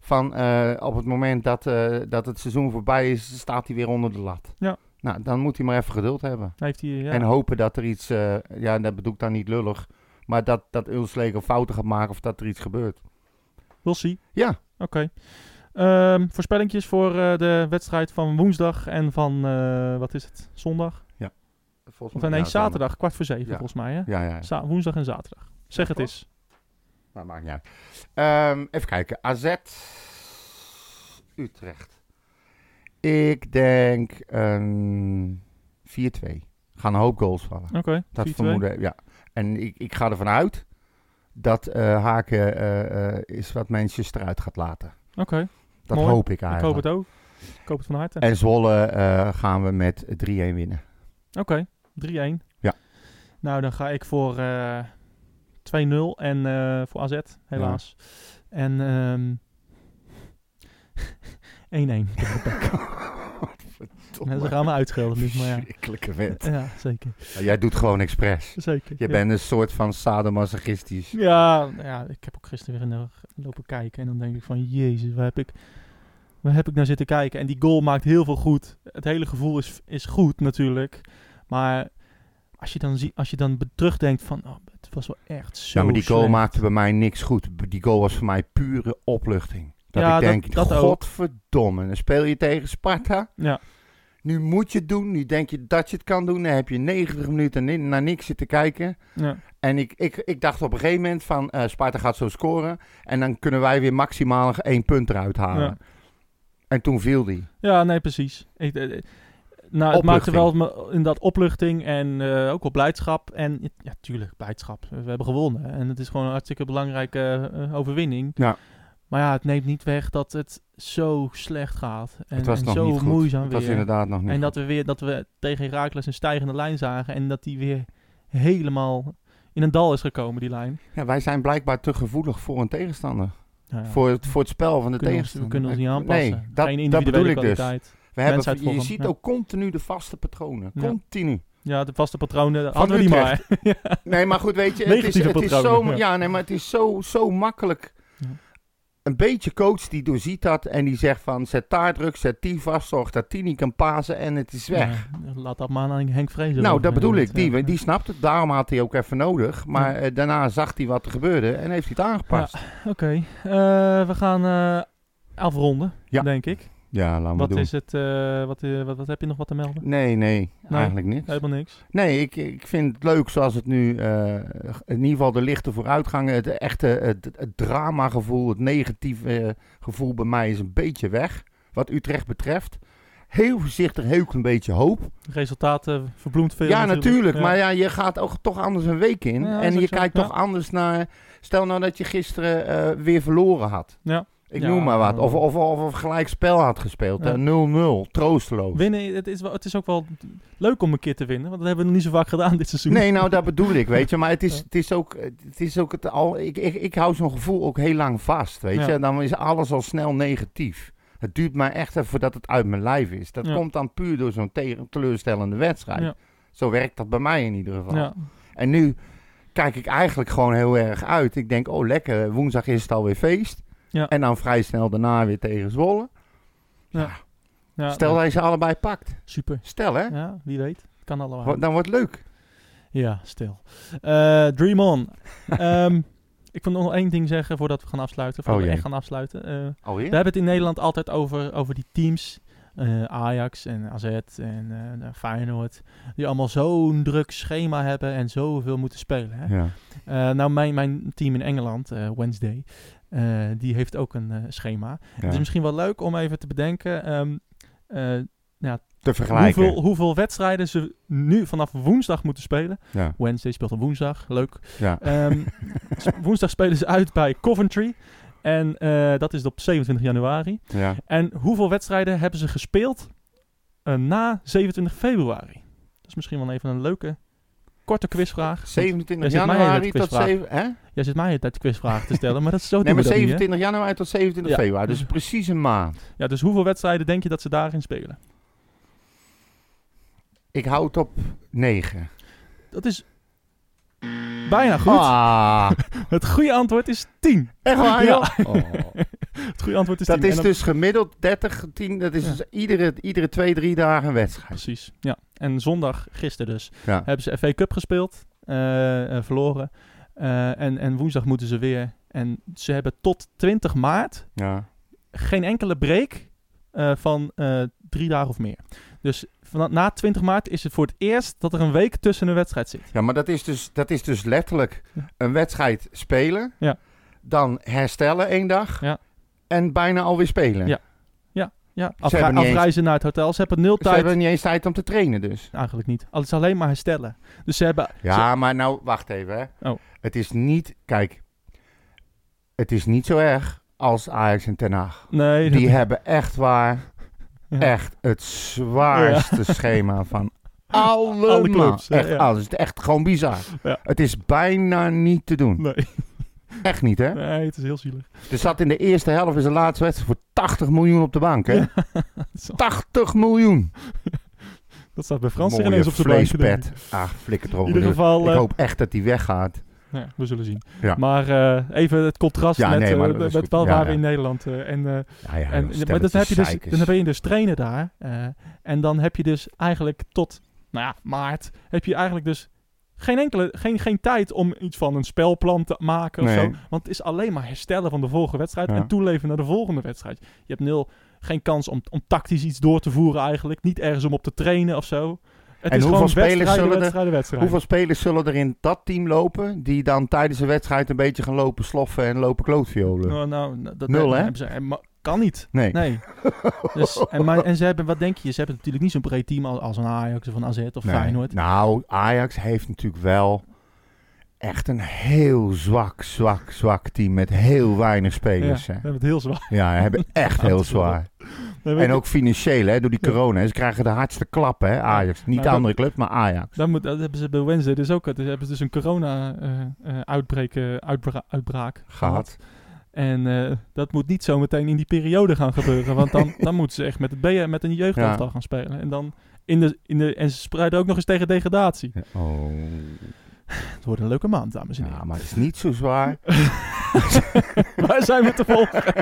van eh, op het moment dat, eh, dat het seizoen voorbij is, staat hij weer onder de lat. Ja. Nou, dan moet hij maar even geduld hebben. Heeft hij, ja. En hopen dat er iets, ja, dat bedoel ik dan niet lullig, maar dat, dat Oelslegel fouten gaat maken of dat er iets gebeurt. We'll see. Ja, Oké. Ehm, voorspellingjes voor de wedstrijd van woensdag en van, wat is het, zondag? volgens Of nee, ja, zaterdag, kwart voor zeven Ja. volgens mij, hè? Ja, ja. Woensdag en zaterdag. Zeg het eens. Maar maakt niet uit. Ehm, even kijken. AZ Utrecht. Ik denk een 4-2. Gaan een hoop goals vallen. Oké, Dat 4-2. vermoeden, ja. En ik, ik ga ervan uit dat eh, Haken eh, is wat Manchester eruit gaat laten. Oké, Dat Mooi. hoop ik ik hoop eigenlijk. het ook. Ik hoop het van harte. En Zwolle eh, gaan we met 3-1 winnen. Oké, 3-1. Ja. Nou, dan ga ik voor 2-0 en eh, voor AZ, helaas. En ehm 1-1. tegen de Pek. Ja, ze gaan me uitschelden nu, maar ja. Verschrikkelijke wet. Ja, zeker. Jij doet gewoon expres. zeker. Je ja. bent een soort van sadomasochistisch. Ja, ja, ik heb ook gisteren weer lopen kijken en dan denk ik van, jezus, waar heb ik, waar heb ik naar zitten kijken? En die goal maakt heel veel goed. Het hele gevoel is, is goed natuurlijk, maar als je dan, zie, als je dan terugdenkt van, oh, het was wel echt zo Ja, maar die goal slecht. maakte bij mij niks goed. Die goal was voor mij pure opluchting. Dat Ja, ik denk, dat godverdomme, dan speel je tegen Sparta. Ja, Nu moet je het doen. Nu denk je dat je het kan doen. Dan heb je 90 minuten naar niks zitten kijken. ja. En ik, ik, ik dacht op een gegeven moment van eh, Sparta gaat zo scoren. En dan kunnen wij weer maximaal één punt eruit halen. Ja. En toen viel die. Ja, nee, precies. Ik, eh, eh, nou, het maakte wel me- inderdaad opluchting en eh, ook wel blijdschap. En ja, tuurlijk, blijdschap. We hebben gewonnen. En het is gewoon een hartstikke belangrijke eh, overwinning. Ja. Maar ja, het neemt niet weg dat het zo slecht gaat. En, het was en nog zo niet goed. moeizaam het weer. was inderdaad nog niet en dat we weer dat we tegen Herakles een stijgende lijn zagen. En dat die weer helemaal in een dal is gekomen, die lijn. Ja, wij zijn blijkbaar te gevoelig voor een tegenstander. Nou ja, Voor, het, voor het spel van de ons, we tegenstander. kunnen ons niet aanpassen. Nee, dat, Geen dat bedoel ik dus. We hebben, je ziet ook continu de vaste patronen. Continu. Ja, de vaste patronen Van hadden we Utrecht. maar. ja. Nee, maar goed, weet je, het is, het is zo, ja. ja. nee, maar het is zo, zo makkelijk. Ja. Een beetje coach die doorziet dat en die zegt van zet daar druk, zet die vast, zorg dat die niet kan pasen en het is weg. Laat dat maar aan Henk Vrezer. nou, dat bedoel ik. Die, die snapt het, daarom had hij ook even nodig. Maar eh, daarna zag hij wat er gebeurde en heeft hij het aangepast. Oké, eh, we gaan eh, afronden, denk ik. Ja, we Wat doen. is het, eh, wat, eh, wat, wat heb je nog wat te melden? Nee, nee, eigenlijk niks. Helemaal niks. Nee, ik, ik vind het leuk zoals het nu, eh, in ieder geval de lichte vooruitgang, het echte het, het dramagevoel, het negatieve gevoel bij mij is een beetje weg. Wat Utrecht betreft. Heel voorzichtig, heel klein beetje hoop. Resultaten verbloemt veel. ja, natuurlijk. Ja. Maar ja, je gaat ook toch anders een week in. Ja, en je zo, kijkt ja. toch anders naar... Stel nou dat je gisteren weer verloren had. Ja. Ik Ja, noem maar wat. Of, of, of, of gelijk spel had gespeeld. Ja. hè. 0-0, troosteloos. Winnen, het is, wel, het is ook wel leuk om een keer te winnen. Want dat hebben we nog niet zo vaak gedaan dit seizoen. Nee, nou dat bedoel ik, weet je. Maar het is, Ja. het is ook het, is ook het al. Ik, ik, ik hou zo'n gevoel ook heel lang vast, weet je. Dan is alles al snel negatief. Het duurt mij echt even voordat het uit mijn lijf is. Dat komt dan puur door zo'n teleurstellende wedstrijd. Zo werkt dat bij mij in ieder geval. Ja. En nu kijk ik eigenlijk gewoon heel erg uit. Ik denk, oh lekker, woensdag is het alweer feest. Ja. En dan vrij snel daarna weer tegen Zwolle. Ja. Ja, Stel dat je ze allebei pakt. Super. Stel hè, Ja, wie weet. Kan allemaal. Dan wordt het leuk. Ja, stil. Eh, Dream on. Ehm, ik wil nog één ding zeggen voordat we gaan afsluiten. Voordat Oh, we echt gaan afsluiten. Alweer? We hebben het in Nederland altijd over, over die teams. eh, Ajax en AZ en nou, Feyenoord. Die allemaal zo'n druk schema hebben en zoveel moeten spelen. Hè? Ja. Nou, mijn, mijn team in Engeland, Wednesday, eh, die heeft ook een eh, schema. Het is Ja. misschien wel leuk om even te bedenken... ehm, eh, Te vergelijken. hoeveel, hoeveel wedstrijden ze nu vanaf woensdag moeten spelen. Ja. Wednesday speelt op woensdag, leuk. Ja. Ehm, woensdag spelen ze uit bij Coventry. En dat is op 27 januari. ja. En hoeveel wedstrijden hebben ze gespeeld na 27 februari? Dat is misschien wel even een leuke, korte quizvraag. 27 Jij zit mij januari tot quizvraag. 7... Hè? Jij zit mij de tijd quizvragen te stellen, maar dat is zo Nee, maar we dat niet, hè? 27 januari tot 27 Ja. februari. Dus precies een maand. Ja, dus hoeveel wedstrijden denk je dat ze daarin spelen? Ik hou het op 9. Dat is bijna goed. Ah, Het goede antwoord is 10. echt waar, Ja. Oh. Het goede antwoord is Dat 10. is dan- dus gemiddeld 30, 10. Dat is Ja. dus iedere, iedere twee, drie dagen een wedstrijd. Precies, ja. En zondag, gisteren dus, Ja. hebben ze FA Cup gespeeld, eh, eh, verloren. Eh, en, en woensdag moeten ze weer. En ze hebben tot 20 maart Ja. geen enkele break van drie dagen of meer. Dus van, na 20 maart is het voor het eerst dat er een week tussen een wedstrijd zit. ja, maar dat is dus, dat is dus letterlijk Ja. een wedstrijd spelen. Ja. Dan herstellen één dag. Ja. En bijna alweer spelen. Ja. Ja, Ze eens- afreizen naar het hotel. Ze hebben nul Ze tijd. hebben niet eens tijd om te trainen dus. Eigenlijk niet. Het is alleen maar herstellen. Dus ze hebben... Ja, maar nou, wacht even hè. Oh. Het is niet, kijk. Het is niet zo erg als Ajax en Ten Haag. ze- nee, Die hebben echt waar, Ja. echt het zwaarste schema van allemaal. Alle clubs, Echt ja. alles. Het is echt gewoon bizar. Ja. Het is bijna niet te doen. Nee. Echt niet, hè? nee, het is heel zielig. Er zat in de eerste helft in zijn laatste wedstrijd voor 80 miljoen op de bank, hè? Zo. 80 miljoen! Dat staat bij Frans er ineens op zijn vleespet. Ah, flikker erop. In ieder geval... Ik eh, hoop echt dat hij weggaat. ja, we zullen zien. Ja. Maar eh, even het contrast Ja, met, nee, is met goed. in Nederland... eh, en, maar dat heb je dus, dan ben je dus trainer daar. en dan heb je dus eigenlijk tot nou ja, maart... heb je eigenlijk dus geen enkele... Geen, geen tijd om iets van een spelplan te maken of Nee. zo. Want het is alleen maar herstellen van de vorige wedstrijd... Ja. en toeleven naar de volgende wedstrijd. Je hebt nul... Geen kans om, om tactisch iets door te voeren eigenlijk. Niet ergens om op te trainen of zo. Het En is hoeveel spelers wedstrijden, zullen er- wedstrijden. Hoeveel spelers zullen er in dat team lopen die dan tijdens de wedstrijd een beetje gaan lopen sloffen en lopen klootviolen? Nou, nou, dat Nul, hè? hebben ze- kan niet. Nee. Nee. dus, en, maar, en ze hebben, wat denk je, ze hebben natuurlijk niet zo'n breed team als, als een Ajax of een AZ of Nee. Feyenoord. Nou, Ajax heeft natuurlijk wel echt een heel zwak, zwak, zwak team met heel weinig Ja, spelers. we hè. hebben het heel zwaar. Ja, hebben echt heel zwaar. En ook financieel, hè, door die Ja. corona. Ze krijgen de hardste klappen, hè, Ajax. Niet Maar de andere club, maar Ajax. Dat, moet, dat hebben ze bij Wednesday dus ook. Dat hebben ze dus een corona-uitbraak uitbraak Gehad. En eh, dat moet niet zo meteen in die periode gaan gebeuren. Want dan, dan moeten ze echt met, het B met een jeugdelftal Ja. gaan spelen. En, dan in de, in de, en ze spreiden ook nog eens tegen degradatie. Oh. Het wordt een leuke maand, dames en heren. Ja, maar het is niet zo zwaar. Waar zijn we te volgen?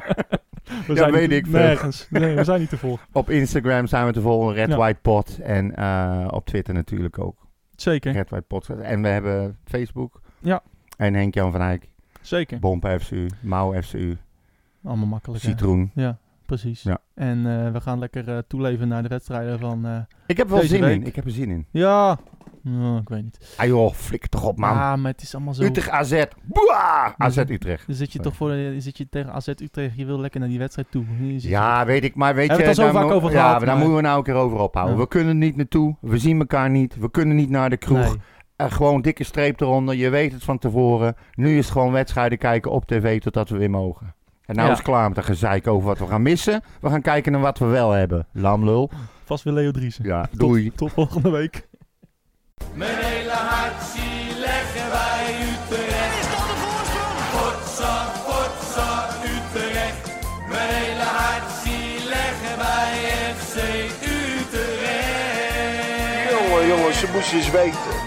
We Ja, weet ik. Nergens. Nee, we zijn niet te volgen. Op Instagram zijn we te volgen, Red Ja. White Pot. En eh, op Twitter natuurlijk ook. Zeker, Red White Pot. En we hebben Facebook. Ja. En Henk-Jan van Eyck, zeker. Bomp FCU, Mouw FCU, Allemaal makkelijk. hè? Citroen. Ja, precies. Ja. En eh, we gaan lekker eh, toeleven naar de wedstrijden van... eh, Ik heb wel zin in. Ik heb er zin in. ja, Nou, ik weet niet. Ah joh, flikker toch op man. Ah, maar het is allemaal zo... Utrecht AZ. Boah! AZ Ja. Utrecht. Dan zit je toch voor, de- zit je tegen AZ Utrecht, je wil lekker naar die wedstrijd toe. Je Ja, weet ik. Maar weet Hebben je... we het al zo daar vaak over ja, maar daar moeten we nou een keer over ophouden. Ja. We kunnen niet naartoe. We zien elkaar niet. We kunnen niet naar de kroeg. Nee. Eh, gewoon dikke streep eronder. Je weet het van tevoren. Nu is het gewoon wedstrijden kijken op tv totdat we weer mogen. En nou Ja. is het klaar met een gezeik over wat we gaan missen. We gaan kijken naar wat we wel hebben. Lamlul. Vast weer Leo Driessen. Ja, Tot- doei. Tot, volgende week. Mijn hele hart zie leggen wij Utrecht. Is dat de voorsprong? Potsa, potsa, Utrecht. Mijn hele hart zie leggen wij FC Utrecht. Jongen, jongens, ze moesten eens weten.